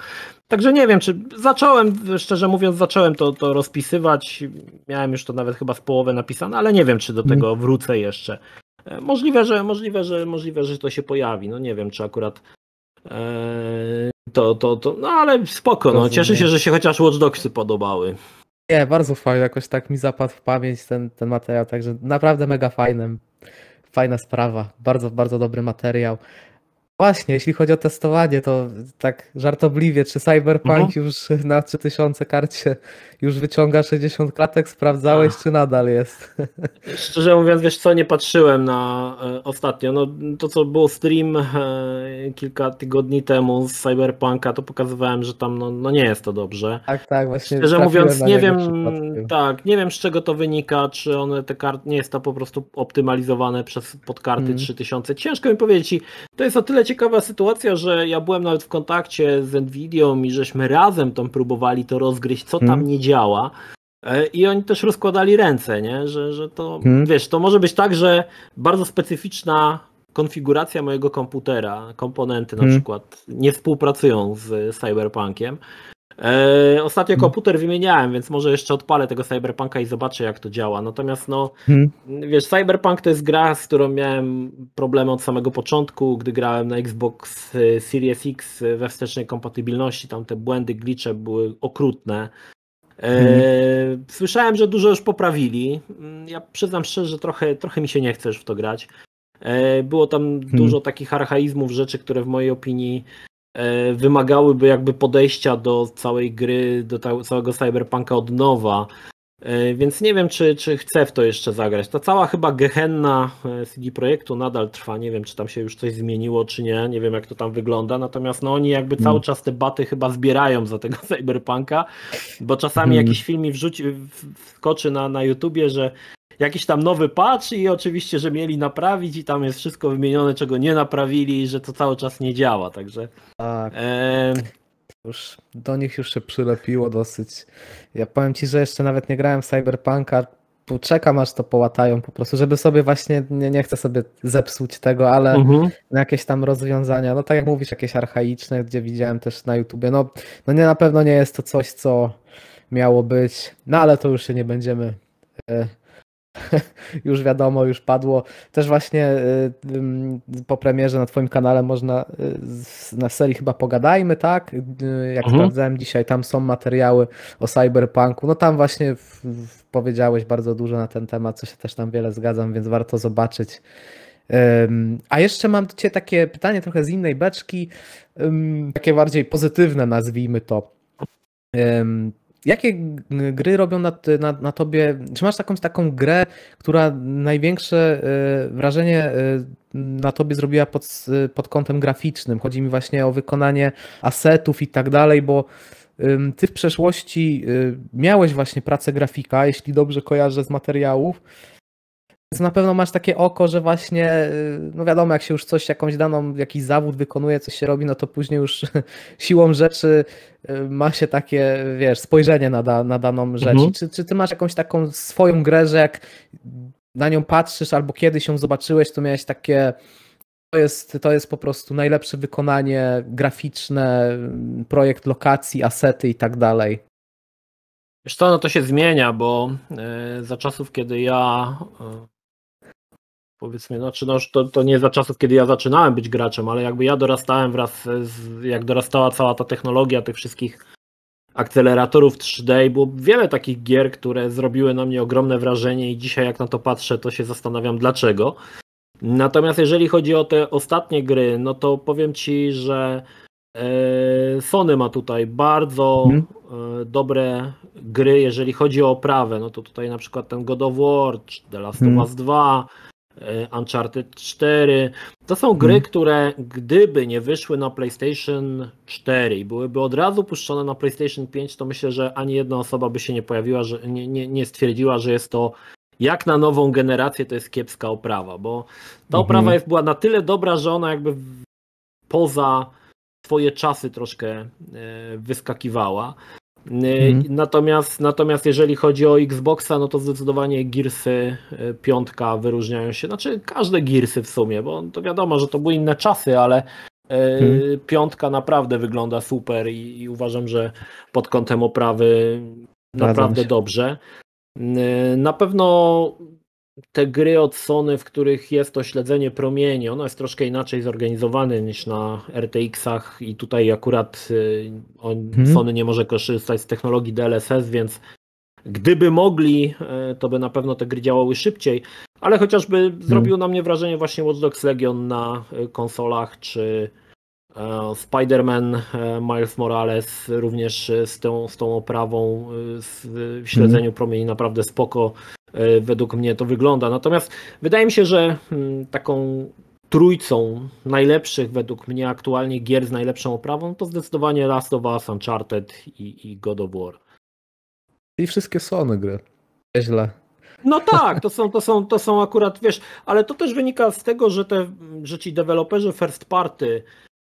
Także nie wiem, czy zacząłem, szczerze mówiąc, zacząłem to, to rozpisywać. Miałem już to nawet chyba z połowę napisane, ale nie wiem, czy do mhm. tego wrócę jeszcze. E, możliwe, że możliwe, że możliwe, że to się pojawi. No nie wiem, czy akurat e, to, to, to, no ale spoko, no. Cieszę się, że się chociaż Watch Dogsy podobały. Nie, bardzo fajnie, jakoś tak mi zapadł w pamięć ten, ten materiał, także naprawdę mega fajny. Fajna sprawa, bardzo, bardzo dobry materiał. Właśnie, jeśli chodzi o testowanie, to tak żartobliwie, czy Cyberpunk mhm. już na 3000 karcie już wyciąga 60 klatek, sprawdzałeś, Ach. czy nadal jest? <laughs> Szczerze mówiąc, wiesz co, nie patrzyłem na e, ostatnio. No, to, co było stream e, kilka tygodni temu z Cyberpunka, to pokazywałem, że tam no, no nie jest to dobrze. Tak, tak, właśnie. Szczerze mówiąc, nie wiem, tak, nie wiem z czego to wynika, czy one te karty, nie jest to po prostu optymalizowane przez podkarty mm. 3000. Ciężko mi powiedzieć, to jest o tyle ciekawa sytuacja, że ja byłem nawet w kontakcie z Nvidią i żeśmy razem tam próbowali to rozgryźć, co tam hmm. nie działa. E, I oni też rozkładali ręce, nie? Że, że to, hmm. wiesz, to może być tak, że bardzo specyficzna konfiguracja mojego komputera, komponenty na hmm. przykład nie współpracują z Cyberpunkiem, E, ostatnio komputer wymieniałem, więc może jeszcze odpalę tego Cyberpunka i zobaczę jak to działa. Natomiast no, hmm. wiesz, Cyberpunk to jest gra, z którą miałem problemy od samego początku, gdy grałem na Xbox Series X we wstecznej kompatybilności, tam te błędy, glitche były okrutne. E, hmm. Słyszałem, że dużo już poprawili. Ja przyznam szczerze, że trochę, trochę mi się nie chce już w to grać. E, było tam hmm. dużo takich archaizmów, rzeczy, które w mojej opinii E, wymagałyby jakby podejścia do całej gry, do całego cyberpunka od nowa. E, więc nie wiem, czy, czy chcę w to jeszcze zagrać. Ta cała chyba gehenna e, CD Projektu nadal trwa. Nie wiem, czy tam się już coś zmieniło, czy nie. Nie wiem, jak to tam wygląda. Natomiast no, oni jakby cały mm. czas te baty chyba zbierają za tego <laughs> cyberpunka, bo czasami mm. jakiś film mi wrzuci, wskoczy na, na YouTubie, że jakiś tam nowy patch i oczywiście, że mieli naprawić i tam jest wszystko wymienione, czego nie naprawili, że to cały czas nie działa, także... Tak. E... Już do nich już się przylepiło dosyć. Ja powiem ci, że jeszcze nawet nie grałem w Cyberpunka, czekam aż to połatają po prostu, żeby sobie właśnie, nie, nie chcę sobie zepsuć tego, ale mhm. jakieś tam rozwiązania, no tak jak mówisz, jakieś archaiczne, gdzie widziałem też na YouTubie, no, no nie, na pewno nie jest to coś, co miało być, no ale to już się nie będziemy e, <laughs> już wiadomo, już padło. Też właśnie y, po premierze na Twoim kanale można y, na serii chyba pogadajmy, tak? Y, jak mhm. sprawdzałem dzisiaj, tam są materiały o cyberpunku. No tam właśnie w, w powiedziałeś bardzo dużo na ten temat, co się też tam wiele zgadzam, więc warto zobaczyć. A jeszcze mam do Ciebie takie pytanie trochę z innej beczki, takie bardziej pozytywne nazwijmy to. Jakie gry robią na, na, na tobie? Czy masz jakąś taką grę, która największe e, wrażenie e, na tobie zrobiła pod, pod kątem graficznym? Chodzi mi właśnie o wykonanie asetów i tak dalej, bo ty w przeszłości miałeś właśnie pracę grafika, jeśli dobrze kojarzę z materiałów. Więc na pewno masz takie oko, że właśnie, no wiadomo, jak się już coś, jakąś daną, jakiś zawód wykonuje, coś się robi, no to później już <laughs> siłą rzeczy y, ma się takie, wiesz, spojrzenie na, da, na daną rzecz. Mhm. Czy, czy ty masz jakąś taką swoją grę, że jak na nią patrzysz albo kiedyś ją zobaczyłeś, to miałeś takie, to jest, to jest po prostu najlepsze wykonanie graficzne, projekt lokacji, asety i tak dalej. Wiesz co, no to się zmienia, bo y, za czasów, kiedy ja y, powiedzmy, znaczy no, to, to nie za czasów, kiedy ja zaczynałem być graczem, ale jakby ja dorastałem wraz z, jak dorastała cała ta technologia tych wszystkich akceleratorów 3D było wiele takich gier, które zrobiły na mnie ogromne wrażenie i dzisiaj jak na to patrzę, to się zastanawiam dlaczego. Natomiast jeżeli chodzi o te ostatnie gry, no to powiem Ci, że e, Sony ma tutaj bardzo hmm. dobre gry, jeżeli chodzi o oprawę. No to tutaj na przykład ten God of War, The Last of Us 2, E, Uncharted 4. To są gry, hmm. które gdyby nie wyszły na PlayStation 4 i byłyby od razu puszczone na PlayStation 5, to myślę, że ani jedna osoba by się nie pojawiła, że nie, nie, nie stwierdziła, że jest to jak na nową generację to jest kiepska oprawa, bo ta oprawa mhm. jest, była na tyle dobra, że ona jakby poza swoje czasy troszkę e, wyskakiwała. Mhm. Natomiast, natomiast jeżeli chodzi o Xboxa, no to zdecydowanie Gearsy e, piątka wyróżniają się. Znaczy każde Gearsy w sumie, bo to wiadomo, że to były inne czasy, ale E, hmm. Piątka naprawdę wygląda super i, i, uważam, że pod kątem oprawy naprawdę dobrze. Na pewno te gry od Sony, w których jest to śledzenie promieni, ono jest troszkę inaczej zorganizowane niż na RTX-ach i tutaj akurat on, hmm. Sony nie może korzystać z technologii DLSS, więc gdyby mogli, to by na pewno te gry działały szybciej, ale chociażby hmm. zrobił na mnie wrażenie właśnie Watch Dogs Legion na konsolach, czy Spider-Man Miles Morales również z tą, z tą oprawą w śledzeniu mm. promieni naprawdę spoko według mnie to wygląda. Natomiast wydaje mi się, że mm, taką trójcą najlepszych według mnie aktualnie gier z najlepszą oprawą to zdecydowanie Last of Us, Uncharted i, i God of War. I wszystkie Sony gry. Źle. No tak, to są, to, są, to są akurat, wiesz, ale to też wynika z tego, że, te, że ci deweloperzy first party E,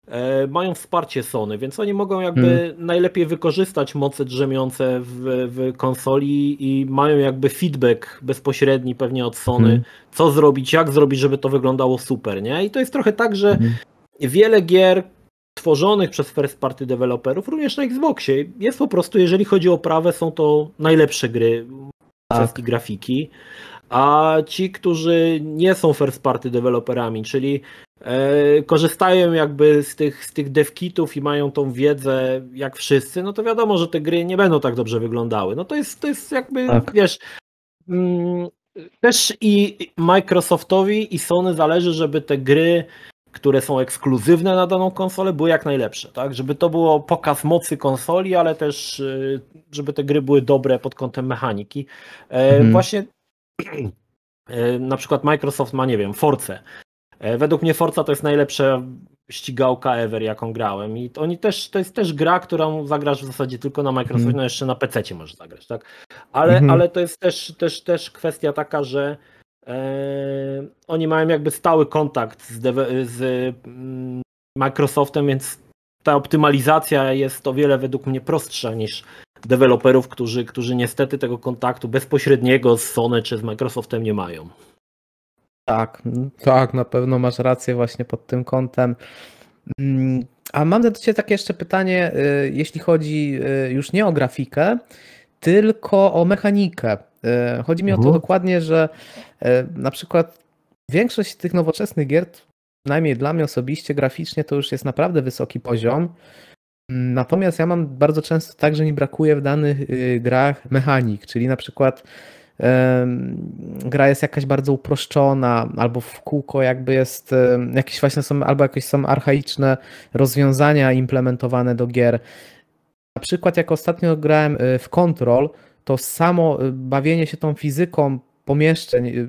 mają wsparcie Sony, więc oni mogą jakby hmm. najlepiej wykorzystać moce drzemiące w, w, konsoli i mają jakby feedback bezpośredni pewnie od Sony, hmm. co zrobić, jak zrobić, żeby to wyglądało super, nie? I to jest trochę tak, że hmm. wiele gier tworzonych przez first party deweloperów, również na Xboxie, jest po prostu, jeżeli chodzi o prawę, są to najlepsze gry tak. kwestii grafiki, a ci, którzy nie są first party deweloperami, czyli E, korzystają jakby z tych, z tych devkitów i mają tą wiedzę jak wszyscy, no to wiadomo, że te gry nie będą tak dobrze wyglądały. No to jest, to jest jakby, tak. wiesz, mm, też i Microsoftowi i Sony zależy, żeby te gry, które są ekskluzywne na daną konsolę, były jak najlepsze, tak? Żeby to było pokaz mocy konsoli, ale też y, żeby te gry były dobre pod kątem mechaniki. E, mhm. Właśnie e, na przykład Microsoft ma, nie wiem, Force. E, według mnie Forza to jest najlepsza ścigałka ever, jaką grałem. I oni też, to jest też gra, którą zagrasz w zasadzie tylko na Microsoft, mm. no jeszcze na PC możesz zagrać, tak? Ale, mm -hmm. ale to jest też, też, też kwestia taka, że e, oni mają jakby stały kontakt z, z mm, Microsoftem, więc ta optymalizacja jest o wiele według mnie prostsza niż deweloperów, którzy, którzy niestety tego kontaktu bezpośredniego z Sony czy z Microsoftem nie mają. Tak, tak, na pewno masz rację właśnie pod tym kątem. Mm, a mam do Ciebie takie jeszcze pytanie, y, jeśli chodzi y, już nie o grafikę, tylko o mechanikę. Y, chodzi mi o to mhm. dokładnie, że na przykład większość tych nowoczesnych gier, przynajmniej dla mnie osobiście, graficznie to już jest naprawdę wysoki poziom. Natomiast ja mam bardzo często tak, że mi brakuje w danych grach mechanik, czyli na przykład gra jest jakaś bardzo uproszczona, albo w kółko jakby jest jakieś właśnie są, albo jakieś są archaiczne rozwiązania implementowane do gier. Na przykład jak ostatnio grałem y, w Control, to samo y, bawienie się tą fizyką pomieszczeń, y,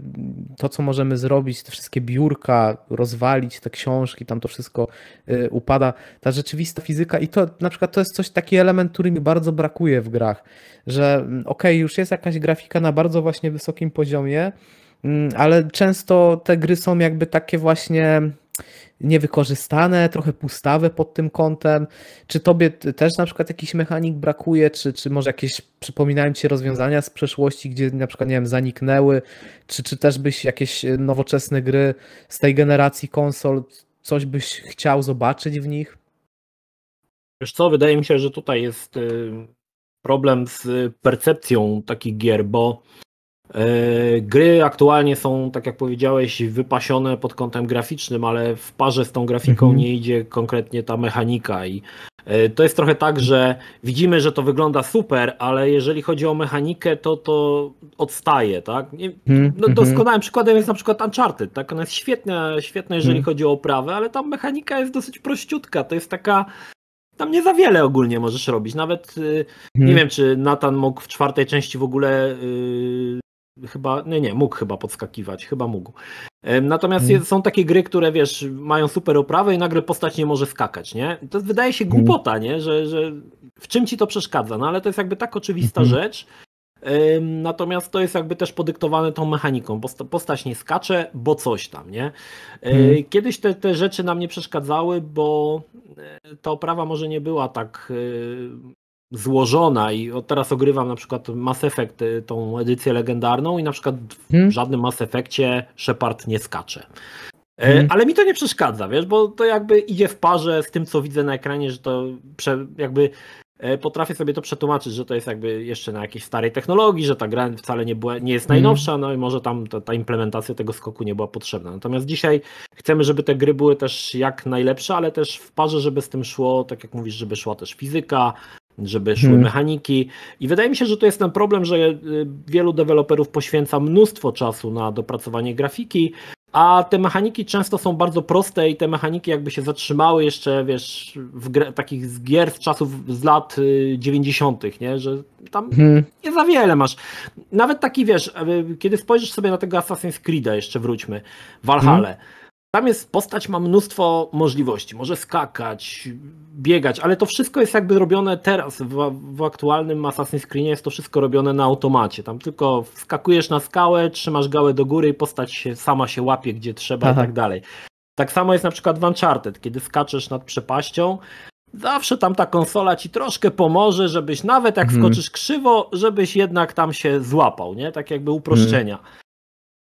to co możemy zrobić, te wszystkie biurka, rozwalić te książki, tam to wszystko y, upada, ta rzeczywista fizyka i to na przykład to jest coś, taki element, który mi bardzo brakuje w grach, że mm, okej, okay, już jest jakaś grafika na bardzo właśnie wysokim poziomie, mm, ale często te gry są jakby takie właśnie niewykorzystane, trochę pustawe pod tym kątem. Czy tobie też na przykład jakiś mechanik brakuje, czy, czy może jakieś przypominają ci rozwiązania z przeszłości, gdzie na przykład, nie wiem, zaniknęły, czy, czy też byś jakieś nowoczesne gry z tej generacji konsol, coś byś chciał zobaczyć w nich? Wiesz co, wydaje mi się, że tutaj jest y, problem z percepcją takich gier, bo E, gry aktualnie są, tak jak powiedziałeś, wypasione pod kątem graficznym, ale w parze z tą grafiką mhm. nie idzie konkretnie ta mechanika i e, to jest trochę tak, że widzimy, że to wygląda super, ale jeżeli chodzi o mechanikę, to to odstaje, tak? Mhm, no, mhm. doskonałym przykładem jest na przykład Uncharted, tak? Ona jest świetna, świetna jeżeli chodzi o oprawę, ale tam mechanika jest dosyć prościutka, to jest taka tam nie za wiele ogólnie możesz robić. Nawet y, nie wiem, czy Nathan mógł w czwartej części w ogóle y, Chyba, nie, nie, mógł chyba podskakiwać, chyba mógł. Natomiast hmm. są takie gry, które wiesz, mają super oprawę i nagle postać nie może skakać, nie? To wydaje się mhm. głupota, nie? Że, że w czym ci to przeszkadza? No ale to jest jakby tak oczywista hmm. rzecz. Natomiast to jest jakby też podyktowane tą mechaniką. Postać nie skacze, bo coś tam, nie? Hmm. Kiedyś te, te rzeczy nam nie przeszkadzały, bo e, ta oprawa może nie była tak e, złożona i od teraz ogrywam na przykład Mass Effect, y, tą edycję legendarną i na przykład w hmm. żadnym Mass Effectie Shepard nie skacze. E, mhm. Ale mi to nie przeszkadza, wiesz, bo to jakby idzie w parze z tym, co widzę na ekranie, że to prze, jakby e, potrafię sobie to przetłumaczyć, że to jest jakby jeszcze na jakiejś starej technologii, że ta gra wcale nie, była, nie jest mhm. najnowsza, no i może tam ta, ta implementacja tego skoku nie była potrzebna. Natomiast dzisiaj chcemy, żeby te gry były też jak najlepsze, ale też w parze, żeby z tym szło, tak jak mówisz, żeby szła też fizyka, żeby szły hmm. mechaniki. I wydaje mi się, że to jest ten problem, że y, wielu deweloperów poświęca mnóstwo czasu na dopracowanie grafiki, a te mechaniki często są bardzo proste i te mechaniki jakby się zatrzymały jeszcze, wiesz, w takich z gier z czasów z lat 90., y, nie? że tam hmm. nie za wiele masz. Nawet taki, wiesz, y, kiedy spojrzysz sobie na tego Assassin's Creed'a, jeszcze wróćmy, Valhalla, hmm tam jest postać, ma mnóstwo możliwości. Może skakać, biegać, ale to wszystko jest jakby robione teraz. W, w aktualnym Assassin's Creed jest to wszystko robione na automacie. Tam tylko wskakujesz na skałę, trzymasz gałę do góry i postać się, sama się łapie gdzie trzeba Aha. i tak dalej. Tak samo jest na przykład w Uncharted, kiedy skaczesz nad przepaścią, zawsze tam ta konsola ci troszkę pomoże, żebyś nawet jak hmm. skoczysz krzywo, żebyś jednak tam się złapał, nie? Tak jakby uproszczenia. Hmm.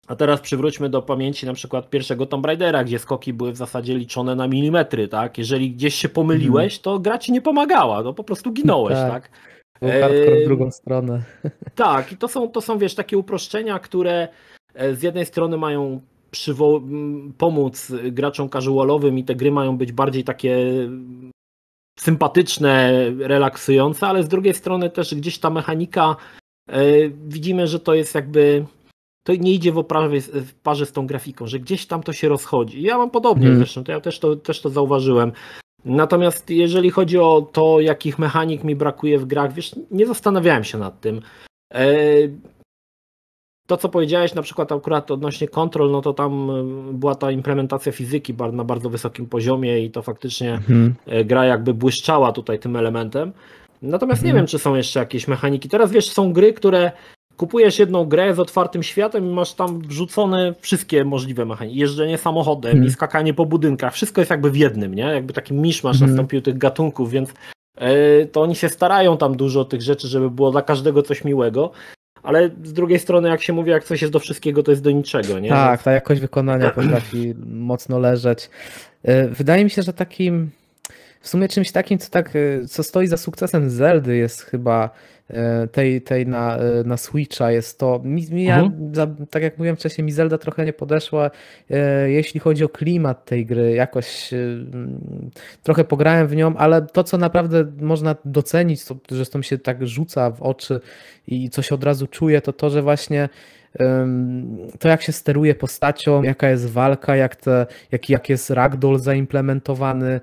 A teraz przywróćmy do pamięci na przykład pierwszego Tomb Raidera, gdzie skoki były w zasadzie liczone na milimetry, tak? Jeżeli gdzieś się pomyliłeś, to gra ci nie pomagała, to po prostu ginąłeś, tak? tak? Był hardcore w drugą stronę. <laughs> Tak, i to są, to są, wiesz, takie uproszczenia, które e, z jednej strony mają pomóc graczom casualowym i te gry mają być bardziej takie sympatyczne, relaksujące, ale z drugiej strony też gdzieś ta mechanika e, widzimy, że to jest jakby to nie idzie w, oprawie, w parze z tą grafiką, że gdzieś tam to się rozchodzi. Ja mam podobnie hmm. zresztą, to ja też to, też to zauważyłem. Natomiast jeżeli chodzi o to, jakich mechanik mi brakuje w grach, wiesz, nie zastanawiałem się nad tym. E, to, co powiedziałeś na przykład akurat odnośnie kontrol, no to tam e, była ta implementacja fizyki na bardzo wysokim poziomie i to faktycznie mhm. E, gra jakby błyszczała tutaj tym elementem. Natomiast mhm. nie wiem, czy są jeszcze jakieś mechaniki. Teraz wiesz, są gry, które kupujesz jedną grę z otwartym światem i masz tam wrzucone wszystkie możliwe mechaniki. Jeżdżenie samochodem hmm. i skakanie po budynkach. Wszystko jest jakby w jednym, nie? Jakby taki miszmasz hmm. nastąpił tych gatunków, więc yy, to oni się starają tam dużo tych rzeczy, żeby było dla każdego coś miłego. Ale z drugiej strony, jak się mówi, jak coś jest do wszystkiego, to jest do niczego, nie? Tak, ta jakość wykonania potrafi <clears throat> mocno leżeć. E, wydaje mi się, że takim w sumie czymś takim, co tak, e, co stoi za sukcesem Zeldy jest chyba E, tej, tej na, e, na Switcha jest to. Mi, mi ja, mhm. tak jak mówiłem wcześniej, mi Zelda trochę nie podeszła, jeśli chodzi o klimat tej gry. Jakoś trochę pograłem w nią, ale to, co naprawdę można docenić, to, że to mi się tak rzuca w oczy i co się od razu czuje, to to, że właśnie to jak się steruje postacią, jaka jest walka, jak, te, jak, jak jest ragdoll zaimplementowany,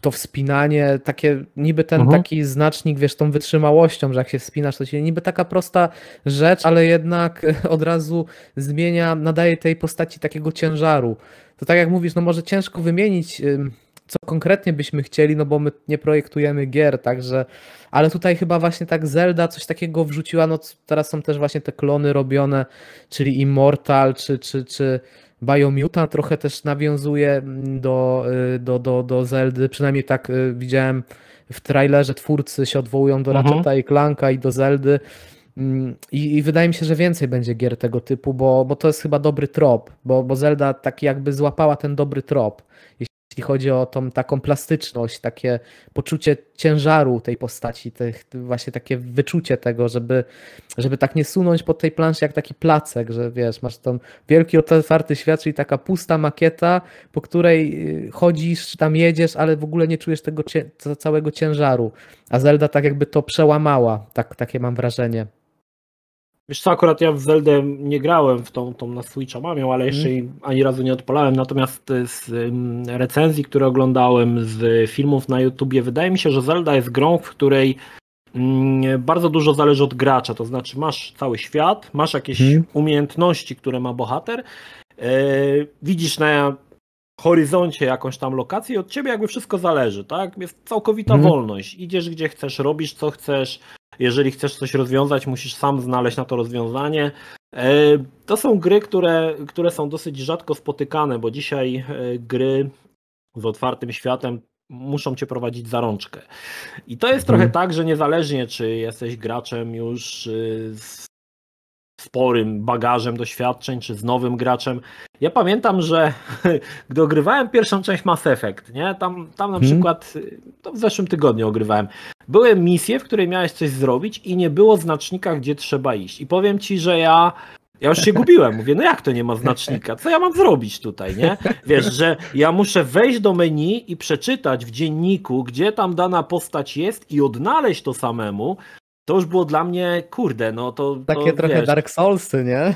to wspinanie, takie niby ten mhm. taki znacznik, wiesz, tą wytrzymałością, że jak się wspinasz, to się niby taka prosta rzecz, ale jednak <laughs> od razu zmienia, nadaje tej postaci takiego ciężaru. To tak jak mówisz, no może ciężko wymienić, co konkretnie byśmy chcieli, no bo my nie projektujemy gier, także, ale tutaj chyba właśnie tak Zelda coś takiego wrzuciła, no teraz są też właśnie te klony robione, czyli Immortal, czy, czy, czy Biomutant trochę też nawiązuje do, y, do, do, do Zeldy, przynajmniej tak y, widziałem w trailerze twórcy się odwołują do mhm. Ratcheta i Clanka i do Zeldy. Mm, I, I, wydaje mi się, że więcej będzie gier tego typu, bo, bo to jest chyba dobry trop, bo, bo Zelda taki jakby złapała ten dobry trop jeśli chodzi o tą taką plastyczność, takie poczucie ciężaru tej postaci, tych, właśnie takie wyczucie tego, żeby, żeby tak nie sunąć po tej planszy jak taki placek, że wiesz, masz ten wielki otwarty świat, czyli taka pusta makieta, po której y, chodzisz, tam jedziesz, ale w ogóle nie czujesz tego całego ciężaru. A Zelda tak jakby to przełamała, tak, takie mam wrażenie. Wiesz co, akurat ja w Zeldę nie grałem w tą, tą na Switcha mam ją, ale jeszcze mm. ani razu nie odpalałem, natomiast z recenzji, które oglądałem, z filmów na YouTubie, wydaje mi się, że Zelda jest grą, w której mm, bardzo dużo zależy od gracza, to znaczy masz cały świat, masz jakieś mm. umiejętności, które ma bohater, e, widzisz na horyzoncie jakąś tam lokację i od ciebie jakby wszystko zależy, tak? Jest całkowita mm. wolność. Idziesz gdzie chcesz, robisz co chcesz, jeżeli chcesz coś rozwiązać, musisz sam znaleźć na to rozwiązanie. E, to są gry, które, które są dosyć rzadko spotykane, bo dzisiaj e, gry z otwartym światem muszą cię prowadzić za rączkę. I to jest trochę mhm. tak, że niezależnie czy jesteś graczem już e, z sporym bagażem doświadczeń, czy z nowym graczem. Ja pamiętam, że <laughs> gdy ogrywałem pierwszą część Mass Effect, nie? Tam, tam na hmm. przykład, to w zeszłym tygodniu ogrywałem, były misje, w której miałeś coś zrobić i nie było znacznika, gdzie trzeba iść. I powiem ci, że ja ja już się <laughs> gubiłem. Mówię, no jak to nie ma znacznika? Co ja mam zrobić tutaj, nie? Wiesz, że ja muszę wejść do menu i przeczytać w dzienniku, gdzie tam dana postać jest i odnaleźć to samemu, to już było dla mnie, kurde, no to. Takie to, trochę wiesz, Dark Soulsy, nie?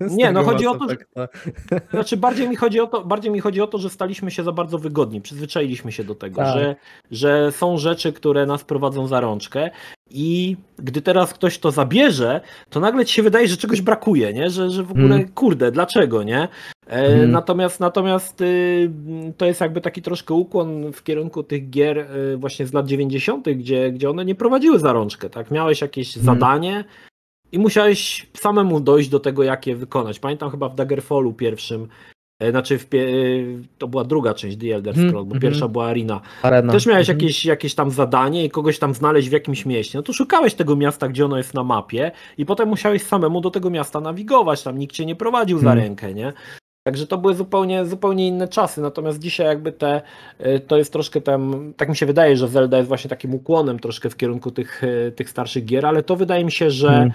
Nie, no chodzi o to, że, <laughs> znaczy bardziej mi chodzi o to, bardziej mi chodzi o to, że staliśmy się za bardzo wygodni, przyzwyczailiśmy się do tego, tak. że, że są rzeczy, które nas prowadzą za rączkę i gdy teraz ktoś to zabierze, to nagle ci się wydaje, że czegoś brakuje, nie? Że, że w ogóle, hmm. kurde, dlaczego, nie? E, hmm. Natomiast, natomiast y, to jest jakby taki troszkę ukłon w kierunku tych gier y, właśnie z lat 90., gdzie, gdzie one nie prowadziły za rączkę, tak? Miałeś jakieś hmm. zadanie i musiałeś samemu dojść do tego, jak je wykonać. Pamiętam chyba w Daggerfallu pierwszym, E, znaczy, w, e, to była druga część The Elder hmm, Scrolls, mm, bo pierwsza była Arena. Arena. Też miałeś jakieś, jakieś tam zadanie i kogoś tam znaleźć w jakimś mieście. No to szukałeś tego miasta, gdzie ono jest na mapie i potem musiałeś samemu do tego miasta nawigować. Tam nikt cię nie prowadził za hmm. rękę, nie? Także to były zupełnie, zupełnie inne czasy. Natomiast dzisiaj jakby te, e, to jest troszkę tam, tak mi się wydaje, że Zelda jest właśnie takim ukłonem troszkę w kierunku tych, tych starszych gier, ale to wydaje mi się, że hmm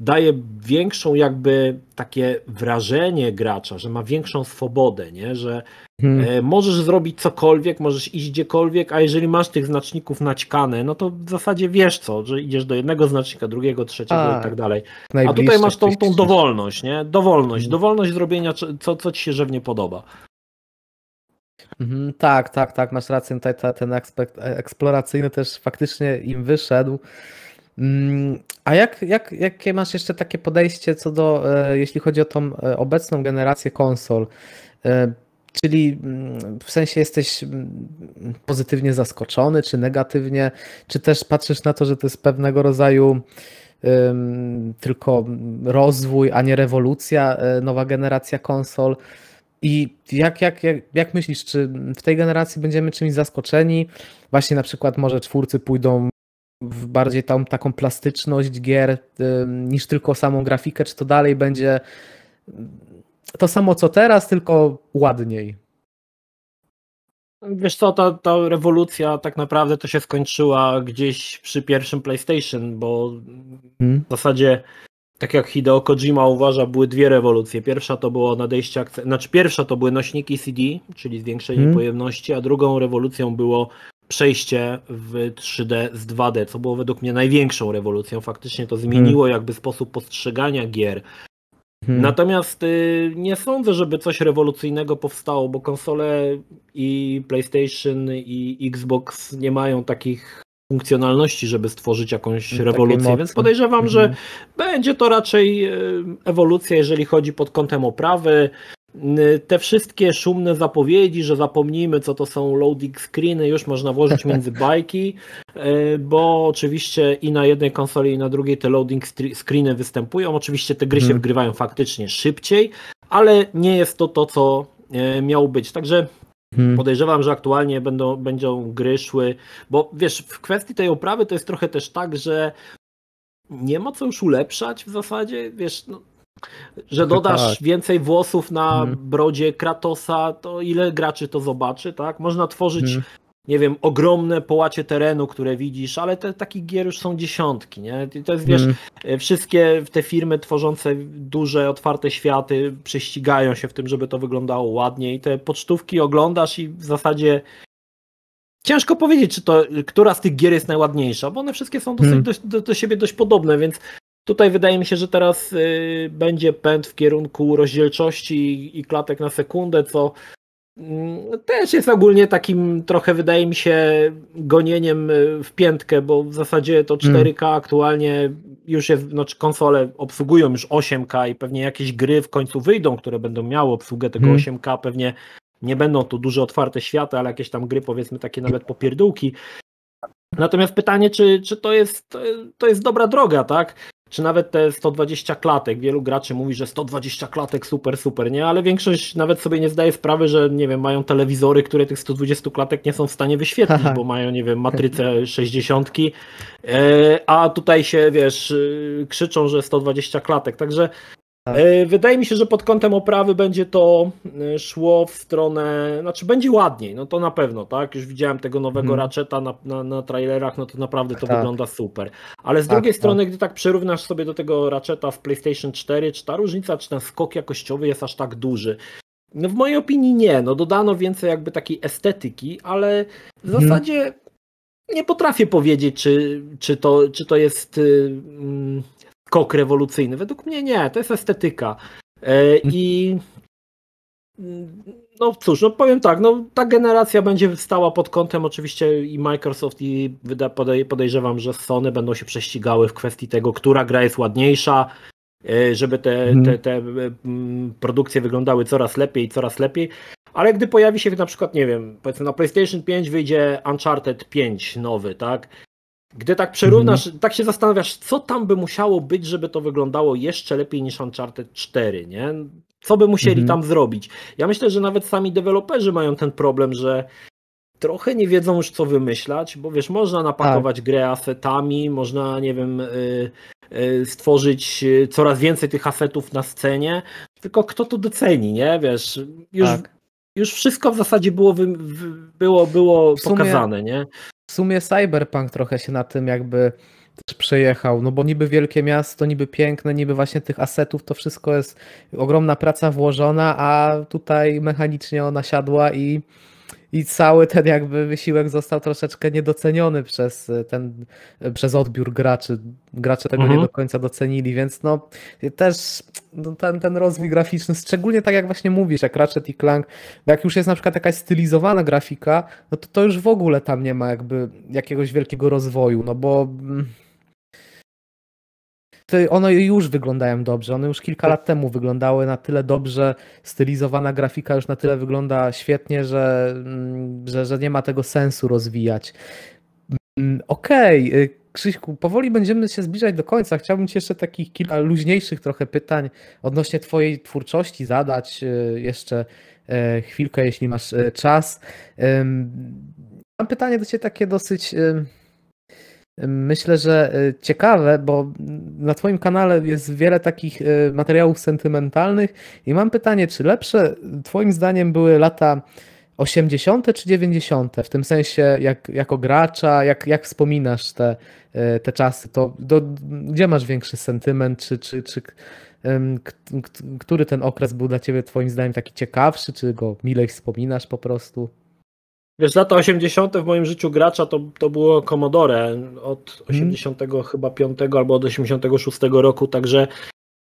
daje większą jakby takie wrażenie gracza, że ma większą swobodę, nie? że hmm. E, możesz zrobić cokolwiek, możesz iść gdziekolwiek, a jeżeli masz tych znaczników naćkane, no to w zasadzie wiesz co, że idziesz do jednego znacznika, drugiego, trzeciego a, i tak dalej. A tutaj masz tą, tą dowolność, nie? Dowolność, hmm. dowolność zrobienia co, co ci się żywnie podoba. Mhm, tak, tak, tak, masz rację. Tutaj ten aspekt eksploracyjny też faktycznie im wyszedł. Mm, a jak, jak, jakie masz jeszcze takie podejście co do, e, jeśli chodzi o tą e, obecną generację konsol? E, czyli mm, w sensie jesteś mm, pozytywnie zaskoczony, czy negatywnie, czy też patrzysz na to, że to jest pewnego rodzaju tylko rozwój, a nie rewolucja, nowa generacja konsol. I jak, jak, jak, jak myślisz, czy w tej generacji będziemy czymś zaskoczeni? Właśnie na przykład może czwórcy pójdą w bardziej tam taką plastyczność gier niż tylko samą grafikę, czy to dalej będzie to samo co teraz, tylko ładniej? Wiesz co, ta, ta rewolucja tak naprawdę to się skończyła gdzieś przy pierwszym PlayStation, bo hmm. w zasadzie tak jak Hideo Kojima uważa, były dwie rewolucje. Pierwsza to było nadejście, znaczy pierwsza to były nośniki CD, czyli zwiększenie hmm. pojemności, a drugą rewolucją było przejście w 3D z 2D, co było według mnie największą rewolucją. Faktycznie to zmieniło hmm. jakby sposób postrzegania gier. Hmm. Natomiast y, nie sądzę, żeby coś rewolucyjnego powstało, bo konsole i PlayStation i Xbox nie mają takich funkcjonalności, żeby stworzyć jakąś Takie rewolucję, więc podejrzewam, że mhm. będzie to raczej y, ewolucja, jeżeli chodzi pod kątem oprawy, te wszystkie szumne zapowiedzi, że zapomnijmy, co to są loading screeny, już można włożyć między <laughs> bajki, e, bo oczywiście i na jednej konsoli, i na drugiej te loading screeny występują. Oczywiście te gry się hmm. wgrywają faktycznie szybciej, ale nie jest to to, co e, miało być. Także hmm. podejrzewam, że aktualnie będą, będą gry szły, bo wiesz, w kwestii tej oprawy to jest trochę też tak, że nie ma co już ulepszać w zasadzie, wiesz, no, że dodasz tak. więcej włosów na hmm. brodzie Kratosa, to ile graczy to zobaczy, tak? Można tworzyć, hmm. nie wiem, ogromne połacie terenu, które widzisz, ale te takich gier już są dziesiątki, nie? I to jest, wiesz, hmm. wszystkie te firmy tworzące duże, otwarte światy prześcigają się w tym, żeby to wyglądało ładnie i te pocztówki oglądasz i w zasadzie Ciężko powiedzieć, czy to, która z tych gier jest najładniejsza, bo one wszystkie są dosyć hmm. do, do, siebie dość podobne, więc Tutaj wydaje mi się, że teraz y, będzie pęd w kierunku rozdzielczości i klatek na sekundę, co mm, też jest ogólnie takim trochę, wydaje mi się, gonieniem y, w piętkę, bo w zasadzie to 4K hmm. aktualnie już jest, znaczy konsole obsługują już 8K i pewnie jakieś gry w końcu wyjdą, które będą miały obsługę tego hmm. 8K, pewnie nie będą to duże otwarte światy, ale jakieś tam gry powiedzmy takie nawet popierdółki. Natomiast pytanie, czy, czy to, jest, to jest dobra droga, tak? Czy nawet te 120 klatek. Wielu graczy mówi, że 120 klatek super, super, nie? Ale większość nawet sobie nie zdaje sprawy, że nie wiem, mają telewizory, które tych 120 klatek nie są w stanie wyświetlić, Aha. bo mają, nie wiem, matrycę 60, e, a tutaj się, wiesz, y, krzyczą, że 120 klatek. Także wydaje mi się, że pod kątem oprawy będzie to e, szło w stronę, znaczy będzie ładniej, no to na pewno, tak? Już widziałem tego nowego. Ratcheta na, na, na trailerach, no to naprawdę to Tak. wygląda super. Ale z Tak, drugiej tak. strony, gdy tak przyrównasz sobie do tego Ratcheta w PlayStation 4, czy ta różnica, czy ten skok jakościowy jest aż tak duży? No w mojej opinii nie, no dodano więcej jakby takiej estetyki, ale w Mhm. zasadzie nie potrafię powiedzieć, czy, czy, to, czy to jest y, mm, skok rewolucyjny. Według mnie nie, to jest estetyka. E, I no cóż, no powiem tak, no ta generacja będzie stała pod kątem oczywiście i Microsoft i podejrzewam, że Sony będą się prześcigały w kwestii tego, która gra jest ładniejsza, e, żeby te, Mhm. te, te produkcje wyglądały coraz lepiej i coraz lepiej. Ale gdy pojawi się na przykład, nie wiem, powiedzmy na PlayStation 5 wyjdzie Uncharted 5 nowy, tak? Gdy tak przerównasz, tak się zastanawiasz, co tam by musiało być, żeby to wyglądało jeszcze lepiej niż Uncharted 4, nie? Co by musieli Mhm. tam zrobić? Ja myślę, że nawet sami deweloperzy mają ten problem, że trochę nie wiedzą już co wymyślać, bo wiesz, można napakować grę asetami, można, nie wiem, y, y, stworzyć y, coraz więcej tych asetów na scenie, tylko kto to doceni, nie? Wiesz, już, Tak. już wszystko w zasadzie było, było, było sumie- pokazane, nie? W sumie Cyberpunk trochę się na tym jakby też przejechał, no bo niby wielkie miasto, niby piękne, niby właśnie tych asetów, to wszystko jest ogromna praca włożona, a tutaj mechanicznie ona siadła i, i cały ten jakby wysiłek został troszeczkę niedoceniony przez e, ten, przez odbiór graczy. Gracze tego Mhm. nie do końca docenili, więc no też no, ten, ten rozwój graficzny, szczególnie tak jak właśnie mówisz, jak Ratchet i Clank, jak już jest na przykład jakaś stylizowana grafika, no to to już w ogóle tam nie ma jakby jakiegoś wielkiego rozwoju, no bo mm, one już wyglądają dobrze, one już kilka lat temu wyglądały na tyle dobrze, stylizowana grafika już na tyle wygląda świetnie, że, mm, że, że nie ma tego sensu rozwijać. Mm, Okej, y, Krzyśku, powoli będziemy się zbliżać do końca. Chciałbym Ci jeszcze takich kilka luźniejszych trochę pytań odnośnie Twojej twórczości zadać y, jeszcze e, chwilkę, jeśli masz e, czas. Mam pytanie do Ciebie takie dosyć, myślę, że y, ciekawe, bo na Twoim kanale jest wiele takich y, materiałów sentymentalnych i mam pytanie, czy lepsze Twoim zdaniem były lata 80. czy 90. W tym sensie, jak, jako gracza, jak, jak wspominasz te, e, te czasy, to do, gdzie masz większy sentyment, czy, czy, czy który ten okres był dla ciebie twoim zdaniem taki ciekawszy, czy go milej wspominasz po prostu? Wiesz, lata 80. w moim życiu gracza to, to było Commodore od Mhm. 80 chyba 5 albo od 86 roku, także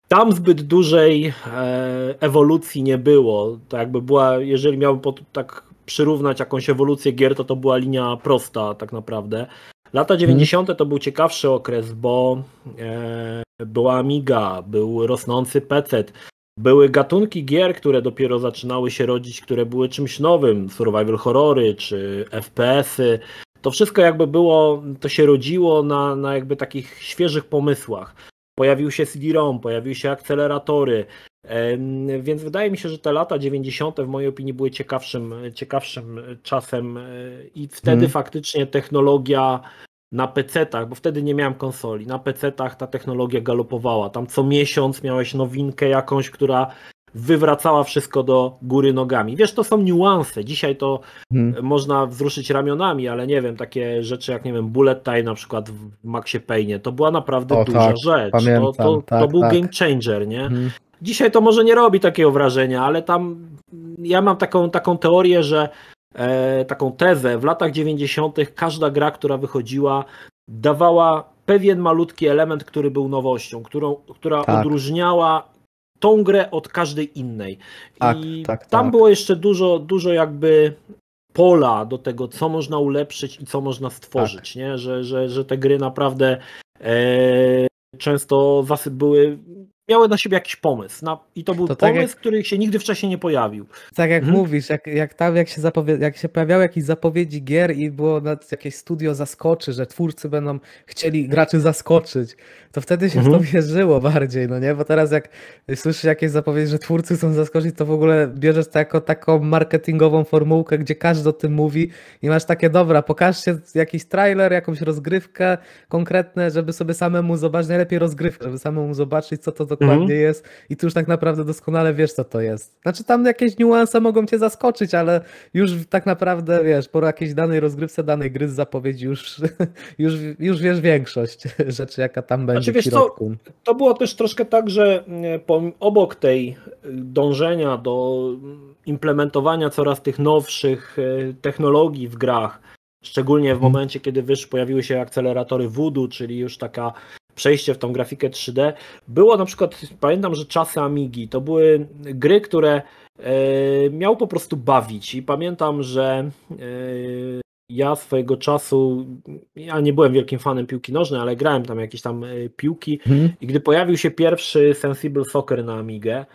tam zbyt dużej e, ewolucji nie było. To jakby była, jeżeli miałbym pod, tak przyrównać jakąś ewolucję gier, to to była linia prosta tak naprawdę. Lata 90. to był ciekawszy okres, bo e, była Amiga, był rosnący PC, były gatunki gier, które dopiero zaczynały się rodzić, które były czymś nowym, survival horrory czy FPS-y. To wszystko jakby było, to się rodziło na, na jakby takich świeżych pomysłach. Pojawił się CD-ROM, pojawiły się akceleratory, więc wydaje mi się, że te lata 90. w mojej opinii były ciekawszym, ciekawszym czasem e, i wtedy Mhm. faktycznie technologia na PC-tach, bo wtedy nie miałem konsoli, na PC-tach ta technologia galopowała. Tam co miesiąc miałeś nowinkę jakąś, która wywracała wszystko do góry nogami. Wiesz, to są niuanse. Dzisiaj to Mhm. można wzruszyć ramionami, ale nie wiem, takie rzeczy jak, nie wiem, Bullet Time na przykład w Maxie Payne, to była naprawdę O, duża tak, rzecz. pamiętam, to, to, to tak, był tak. game changer, nie? Mhm. Dzisiaj to może nie robi takiego wrażenia, ale tam ja mam taką, taką teorię, że taką tezę, w latach 90. każda gra, która wychodziła, dawała pewien malutki element, który był nowością, którą, która Tak. odróżniała tą grę od każdej innej. Tak, I tak, tam tak. było jeszcze dużo, dużo jakby pola do tego, co można ulepszyć i co można stworzyć, Tak. nie? Że, że, że te gry naprawdę e, często zasy były, miały na siebie jakiś pomysł. Na, I to był To tak pomysł, jak- który się nigdy wcześniej nie pojawił. Tak jak Mhm. mówisz, jak, jak tam, jak się, zapowie- jak się pojawiały jakieś zapowiedzi gier i było na jakieś studio zaskoczy, że twórcy będą chcieli graczy zaskoczyć, to wtedy się w Mhm. to wierzyło bardziej, no nie? Bo teraz jak słyszysz jakieś zapowiedzi, że twórcy chcą zaskoczyć, to w ogóle bierzesz to jako taką marketingową formułkę, gdzie każdy o tym mówi i masz takie, dobra, pokażcie jakiś trailer, jakąś rozgrywkę konkretne, żeby sobie samemu zobaczyć, najlepiej rozgrywkę, żeby samemu zobaczyć, co to dokładnie Mhm. jest i ty już tak naprawdę doskonale wiesz, co to jest. Znaczy tam jakieś niuanse mogą cię zaskoczyć, ale już tak naprawdę wiesz, po jakiejś danej rozgrywce danej gry z zapowiedzi już, <laughs> już, już wiesz większość <laughs> rzeczy, jaka tam będzie Znaczy, wiesz środku. To było też troszkę tak, że mm, obok tej y, dążenia do implementowania coraz tych nowszych y, technologii w grach, szczególnie w Mhm. momencie, kiedy wyż pojawiły się akceleratory Voodoo, czyli już taka przejście w tą grafikę 3D, było na przykład, pamiętam, że czasy Amigi to były gry, które e, miał po prostu bawić i pamiętam, że e, ja swojego czasu, ja nie byłem wielkim fanem piłki nożnej, ale grałem tam jakieś tam e, piłki Mhm. i gdy pojawił się pierwszy Sensible Soccer na Amigę,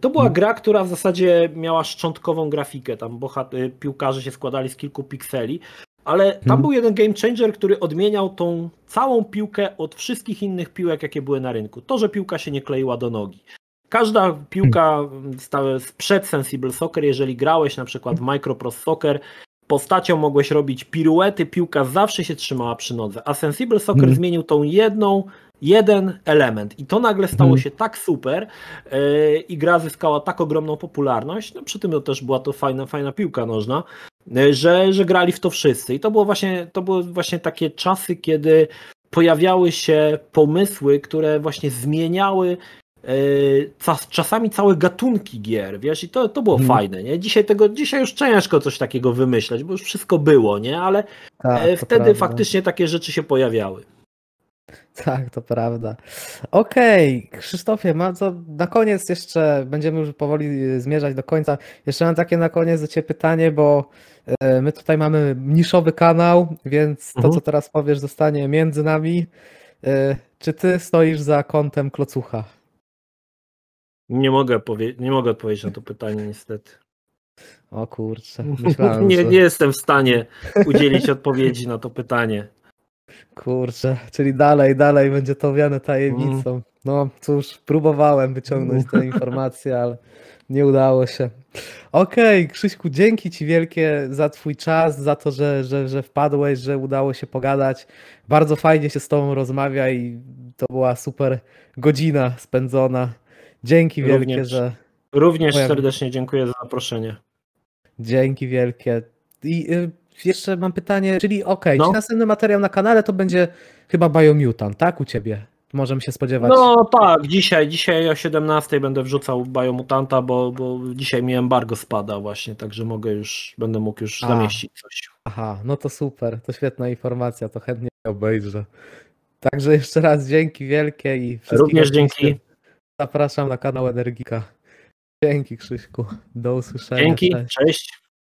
to była Mhm. gra, która w zasadzie miała szczątkową grafikę. Tam bohat- piłkarze się składali z kilku pikseli, ale tam Mhm. był jeden game changer, który odmieniał tą całą piłkę od wszystkich innych piłek, jakie były na rynku. To, że piłka się nie kleiła do nogi. Każda piłka stała sprzed Sensible Soccer, jeżeli grałeś na przykład w Microprose Soccer, postacią mogłeś robić piruety, piłka zawsze się trzymała przy nodze, a Sensible Soccer Mhm. zmienił tą jedną, jeden element i to nagle stało Mhm. się tak super yy, i gra zyskała tak ogromną popularność, no przy tym to też była to fajna, fajna piłka nożna, że, że grali w to wszyscy i to było właśnie, to były właśnie takie czasy, kiedy pojawiały się pomysły, które właśnie zmieniały czas- czasami całe gatunki gier, wiesz, i to, to było Mhm. fajne, nie? Dzisiaj tego, dzisiaj już ciężko coś takiego wymyśleć, bo już wszystko było, nie? Ale Tak, e, wtedy faktycznie takie rzeczy się pojawiały. <laughs> Tak, to prawda. Okej, Krzysztofie, mam co na koniec jeszcze, będziemy już powoli y, zmierzać do końca. Jeszcze mam takie na koniec do Ciebie pytanie, bo e, my tutaj mamy niszowy kanał, więc to, Mhm. co teraz powiesz, zostanie między nami. E, Czy Ty stoisz za kątem klocucha? Nie mogę, powie- nie mogę odpowiedzieć na to pytanie niestety. O kurczę, <laughs> myślałem, nie, że... nie jestem w stanie udzielić odpowiedzi na to pytanie. Kurczę, czyli dalej, dalej będzie to owiane tajemnicą. No cóż, próbowałem wyciągnąć te <laughs> informacje, ale nie udało się. Okej, Krzyśku, dzięki Ci wielkie za Twój czas, za to, że, że, że wpadłeś, że udało się pogadać. Bardzo fajnie się z Tobą rozmawia i to była super godzina spędzona. Dzięki wielkie, Również. że Również serdecznie dziękuję za zaproszenie. Dzięki wielkie. I y, jeszcze mam pytanie, czyli okej, No. czy następny materiał na kanale to będzie chyba Biomutant, tak? U ciebie? Możemy się spodziewać. No tak, dzisiaj, dzisiaj o 17 będę wrzucał Biomutanta, bo, bo dzisiaj mi embargo spada właśnie, także mogę już, będę mógł już A. zamieścić coś. Aha, no to super, to świetna informacja, to chętnie obejrzę. Także jeszcze raz dzięki wielkie i wszystkich Również dzięki. Zapraszam na kanał Energika. Dzięki Krzyśku. Do usłyszenia. Dzięki, cześć.